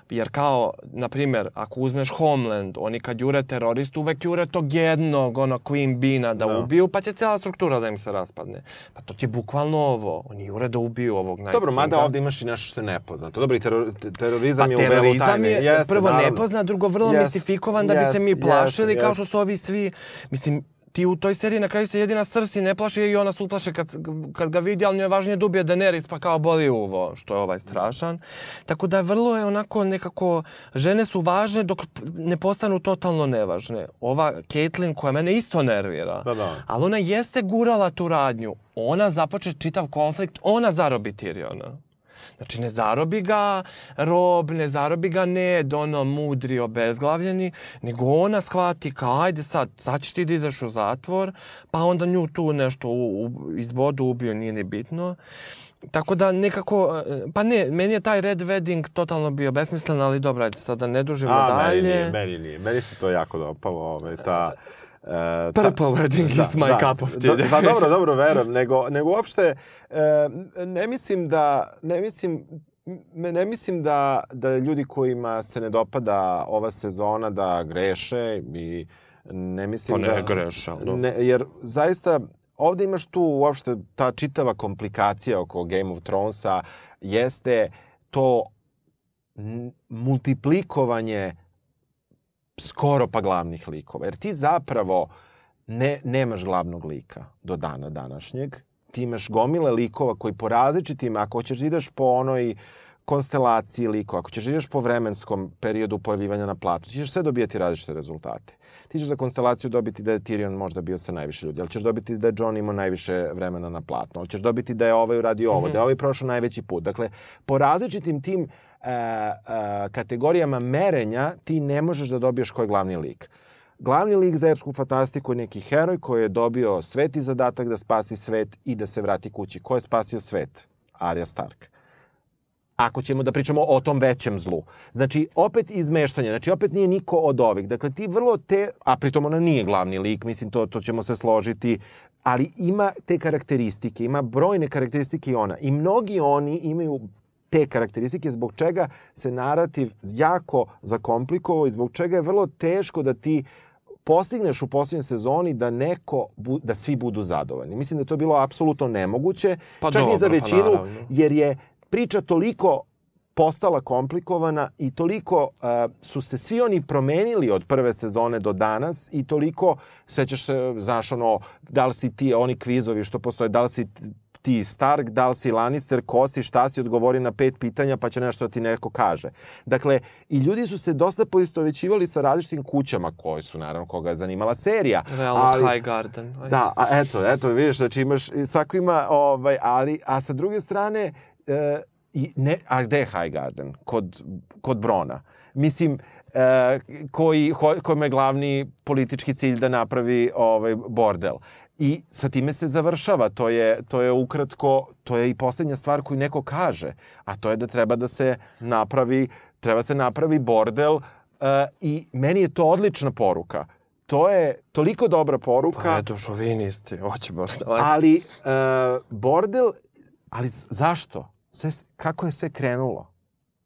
Jer kao, na primjer, ako uzmeš Homeland, oni kad jure teroristu, uvek jure tog jednog, ono, Queen Bina da, Da. ubiju, pa će cijela struktura da im se raspadne. Pa to ti je bukvalno ovo. Oni jure da ubiju ovog Night Dobro, mada ovde imaš i nešto što je nepoznato. Dobro, i teror, te- terorizam Pa je u velu terorizam tajne. je Jeste, prvo naravno. nepoznat, drugo vrlo Jeste, mistifikovan da bi se mi plašili jeste, kao što su ovi svi, mislim, ti u toj seriji na kraju se jedina Cersei ne plaši i ona se uplaše kad, kad ga vidi, ali njoj je važnije da ubije Daenerys pa kao boli uvo, što je ovaj strašan. Tako da vrlo je onako nekako, žene su važne dok ne postanu totalno nevažne. Ova Caitlyn koja mene isto nervira, Da, da. ali ona jeste gurala tu radnju. Ona započe čitav konflikt, ona zarobi Tyriona. Znači, ne zarobi ga Rob, ne zarobi ga Ned, ono, mudri, obezglavljeni, nego ona shvati kao, ajde sad, sad ćeš ti da ideš u zatvor, pa onda nju tu nešto u, u, iz bodu ubio, nije ni bitno. Tako da nekako, e, pa ne, meni je taj Red Wedding totalno bio besmislen, ali dobro, ajde sad da ne dužimo A, dalje. meni nije, meni nije. Meni se to jako dopalo, ovaj, ta... Uh, Purple wedding is my cup of tea. Da, pa dobro, dobro, verujem, nego, nego uopšte e, ne mislim da, ne mislim, me- ne mislim da, da ljudi kojima se ne dopada ova sezona da greše i ne mislim Pa ne da... greše, ali. Ne, jer zaista ovde imaš tu uopšte ta čitava komplikacija oko Game of Thronesa jeste to multiplikovanje skoro pa glavnih likova. Jer ti zapravo ne, nemaš glavnog lika do dana današnjeg. Ti imaš gomile likova koji po različitim, ako hoćeš da ideš po onoj konstelaciji likova, ako ćeš da ideš po vremenskom periodu pojavljivanja na platu, ti ćeš sve dobijati različite rezultate. Ti ćeš za konstelaciju dobiti da je Tyrion možda bio sa najviše ljudi, ali ćeš dobiti da je Jon imao najviše vremena na platnu, ali ćeš dobiti da je ovaj uradio ovo, da je ovaj prošao najveći put. Dakle, po različitim tim e, kategorijama merenja ti ne možeš da dobiješ ko je glavni lik. Glavni lik za epsku fantastiku je neki heroj koji je dobio sveti zadatak da spasi svet i da se vrati kući. Ko je spasio svet? Arya Stark ako ćemo da pričamo o tom većem zlu. Znači, opet izmeštanje, znači opet nije niko od ovih. Dakle, ti vrlo te, a pritom ona nije glavni lik, mislim, to, to ćemo se složiti, ali ima te karakteristike, ima brojne karakteristike i ona. I mnogi oni imaju te karakteristike zbog čega se narativ jako zakomplikovao i zbog čega je vrlo teško da ti postigneš u posljednjoj sezoni da neko, bu, da svi budu zadovoljni. Mislim da je to bilo apsolutno nemoguće, Pa čak i za dobro, pa većinu, naravno. jer je priča toliko postala komplikovana i toliko uh, su se svi oni promenili od prve sezone do danas i toliko, sećaš se, znaš ono, da li si ti, oni kvizovi što postoje, da li si ti Stark, da li si Lannister, ko si, šta si, odgovori na pet pitanja pa će nešto da ti neko kaže. Dakle, i ljudi su se dosta poistovećivali sa različitim kućama koje su, naravno, koga je zanimala serija. Realno ali- High Garden. Ajde. Da, a eto, eto, vidiš, znači imaš, svako ima, ovaj, ali, a sa druge strane, e, i ne, a gde je High Garden? Kod, kod Brona. Mislim, e, koji, kojima je glavni politički cilj da napravi ovaj bordel. I sa time se završava. To je, to je ukratko, to je i poslednja stvar koju neko kaže, a to je da treba da se napravi, treba se napravi bordel e, i meni je to odlična poruka. To je toliko dobra poruka. Pa eto, šovinisti, hoće baš da... Ali, uh, bordel, ali zašto? Sve, kako je sve krenulo?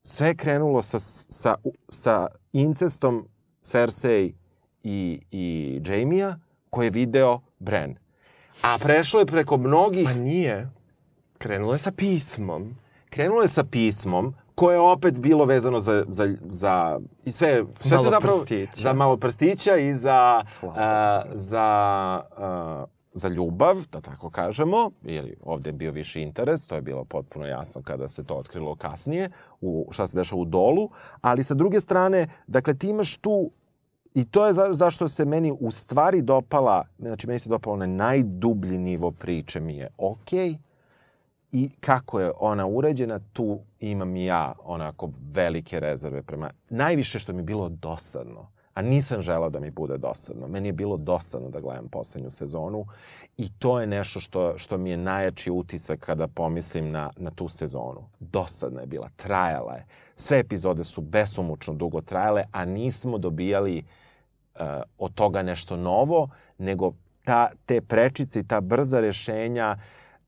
Sve je krenulo sa, sa, sa incestom Cersei i, i Jamie-a koji je video Bran. A prešlo je preko mnogih... Pa nije. Krenulo je sa pismom. Krenulo je sa pismom koje je opet bilo vezano za, za, za i sve, sve Malo se zapravo prstića. za malo prstića i za, Hvala. uh, za, uh, za ljubav, da tako kažemo, ili ovde je bio viši interes, to je bilo potpuno jasno kada se to otkrilo kasnije, u, šta se dešava u dolu, ali sa druge strane, dakle, ti imaš tu I to je za, zašto se meni u stvari dopala, znači meni se dopala onaj najdublji nivo priče mi je okej, i kako je ona uređena, tu imam ja onako velike rezerve prema... Najviše što mi bilo dosadno, a nisam želao da mi bude dosadno. Meni je bilo dosadno da gledam poslednju sezonu i to je nešto što, što mi je najjači utisak kada pomislim na, na tu sezonu. Dosadna je bila, trajala je. Sve epizode su besomučno dugo trajale, a nismo dobijali uh, od toga nešto novo, nego ta, te prečice i ta brza rešenja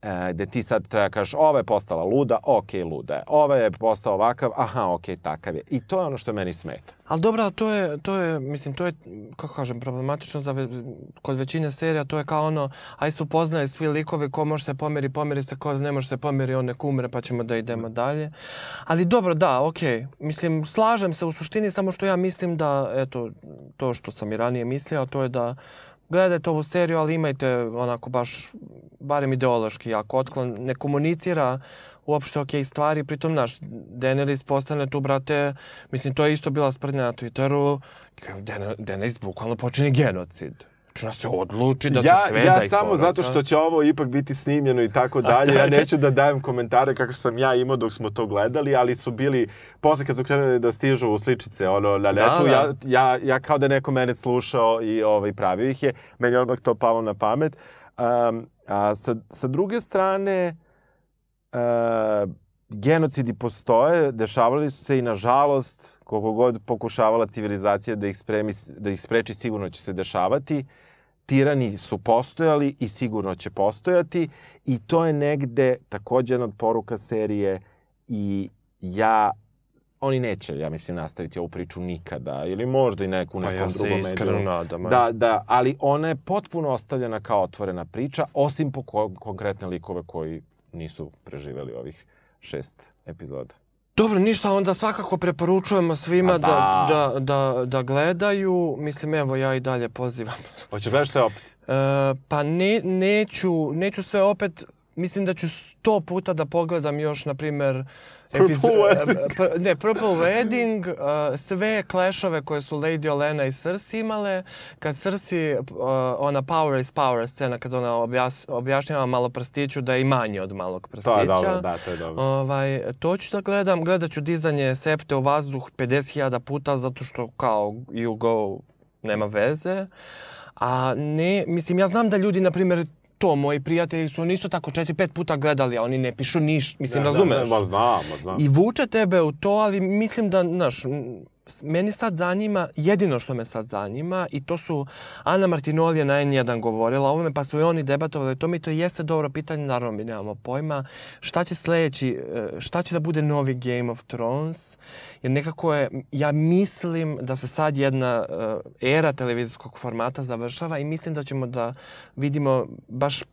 e, gde ti sad treba da kažeš ova je postala luda, ok, luda je. Ova je postala ovakav, aha, ok, takav je. I to je ono što meni smeta. Ali dobro, to je, to je, mislim, to je, kako kažem, problematično za ve, kod većine serija, to je kao ono, aj se upoznaje svi likovi, ko može se pomeri, pomeri se, ko ne može se pomeri, on nek umre, pa ćemo da idemo dalje. Ali dobro, da, okej, mislim, slažem se u suštini, samo što ja mislim da, eto, to što sam i ranije mislio, to je da gledajte ovu seriju, ali imajte onako baš, barem ideološki jako otklon, ne komunicira uopšte okej stvari, pritom, naš, Daenerys postane tu, brate, mislim, to je isto bila sprdnja na Twitteru, Daener- Daenerys bukvalno počini genocid. Znači, ona se odluči da ja, se sve ja da samo zato što će ovo ipak biti snimljeno i tako dalje, ja neću da dajem komentare kako sam ja imao dok smo to gledali, ali su bili, posle kad su krenuli da stižu sličice ono, na netu, da. Ja, ja, ja kao da neko mene slušao i ovaj, pravio ih je, meni je odmah to palo na pamet. Um, a sa, sa druge strane, uh, genocidi postoje, dešavali su se i nažalost, koliko god pokušavala civilizacija da ih, spremi, da ih spreči, sigurno će se dešavati. Tirani su postojali i sigurno će postojati i to je negde takođe jedna od poruka serije i ja oni neće, ja mislim, nastaviti ovu priču nikada, ili možda i neku Pa nekom ja se drugom iskreno mediju. nadam. Da, da, ali ona je potpuno ostavljena kao otvorena priča, osim po ko konkretne likove koji nisu preživeli ovih šest epizoda. Dobro, ništa, onda svakako preporučujemo svima da, da. da, da, da gledaju. Mislim, evo, ja i dalje pozivam. Hoćeš gledaš se opet? E, pa ne, neću, neću sve opet, mislim da ću sto puta da pogledam još, na primer, Purple Wedding. pr- ne, Purple Wedding, uh, sve klešove koje su Lady Olena i Cersei imale, kad Cersei, uh, ona power is power scena, kad ona objas, objašnjava malo prstiću da je i manje od malog prstića. To je dobro, da, to je dobro. Ovaj, to ću da gledam, gledat ću dizanje septe u vazduh 50.000 puta zato što kao you go nema veze. A ne, mislim, ja znam da ljudi, na primjer, to, moji prijatelji su oni isto tako 4-5 puta gledali, a oni ne pišu niš, mislim, razumeš? Da, da, ma znam, ma znam. I vuče tebe u to, ali mislim da, znaš, meni sad zanima, jedino što me sad zanima, i to su, Ana Martinoli je na N1 govorila o ovome, pa su i oni debatovali o tome i to jeste dobro pitanje, naravno mi nemamo pojma, šta će sledeći, e, šta će da bude novi Game of Thrones, jer nekako je, ja mislim da se sad jedna e, era televizijskog formata završava i mislim da ćemo da vidimo baš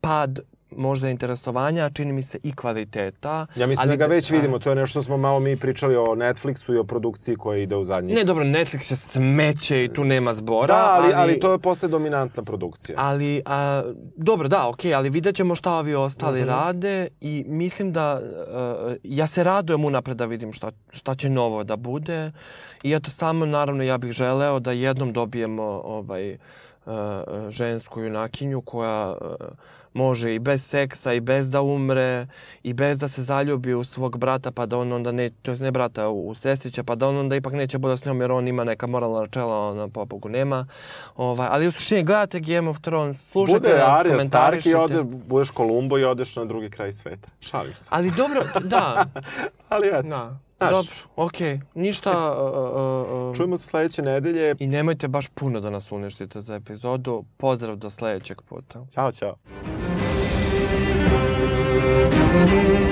pad možda interesovanja, čini mi se i kvaliteta. Ja mislim ali da ga već a- vidimo, to je nešto što smo malo mi pričali o Netflixu i o produkciji koja ide u zadnjih. Ne, dobro, Netflix je smeće i tu nema zbora. da, ali, ali to je posle dominantna produkcija. Ali, a, dobro, da, okej, ali vidjet ćemo šta ovi ostali Mhm. rade i mislim da, uh, ja se radujem unapred da vidim šta, šta će novo da bude i eto samo, naravno, ja bih želeo da jednom dobijemo ovaj, uh, žensku junakinju koja uh, može i bez seksa i bez da umre i bez da se zaljubi u svog brata pa da on onda ne, to jest ne brata, u, sestrića pa da on onda ipak neće bude s njom jer on ima neka moralna načela, ona po Bogu nema. Ovaj, ali u suštini gledate Game of Thrones, slušajte Bude nas, Arya Stark i komentarišite. ode, budeš Kolumbo i odeš na drugi kraj sveta. Šalim se. Ali dobro, da, Ali eto, da. Znaš. Dobro, okej. Ništa... Uh, uh, čujemo se sledeće nedelje. I nemojte baš puno da nas uništite za epizodu. Pozdrav do sledećeg puta. Ćao. Thank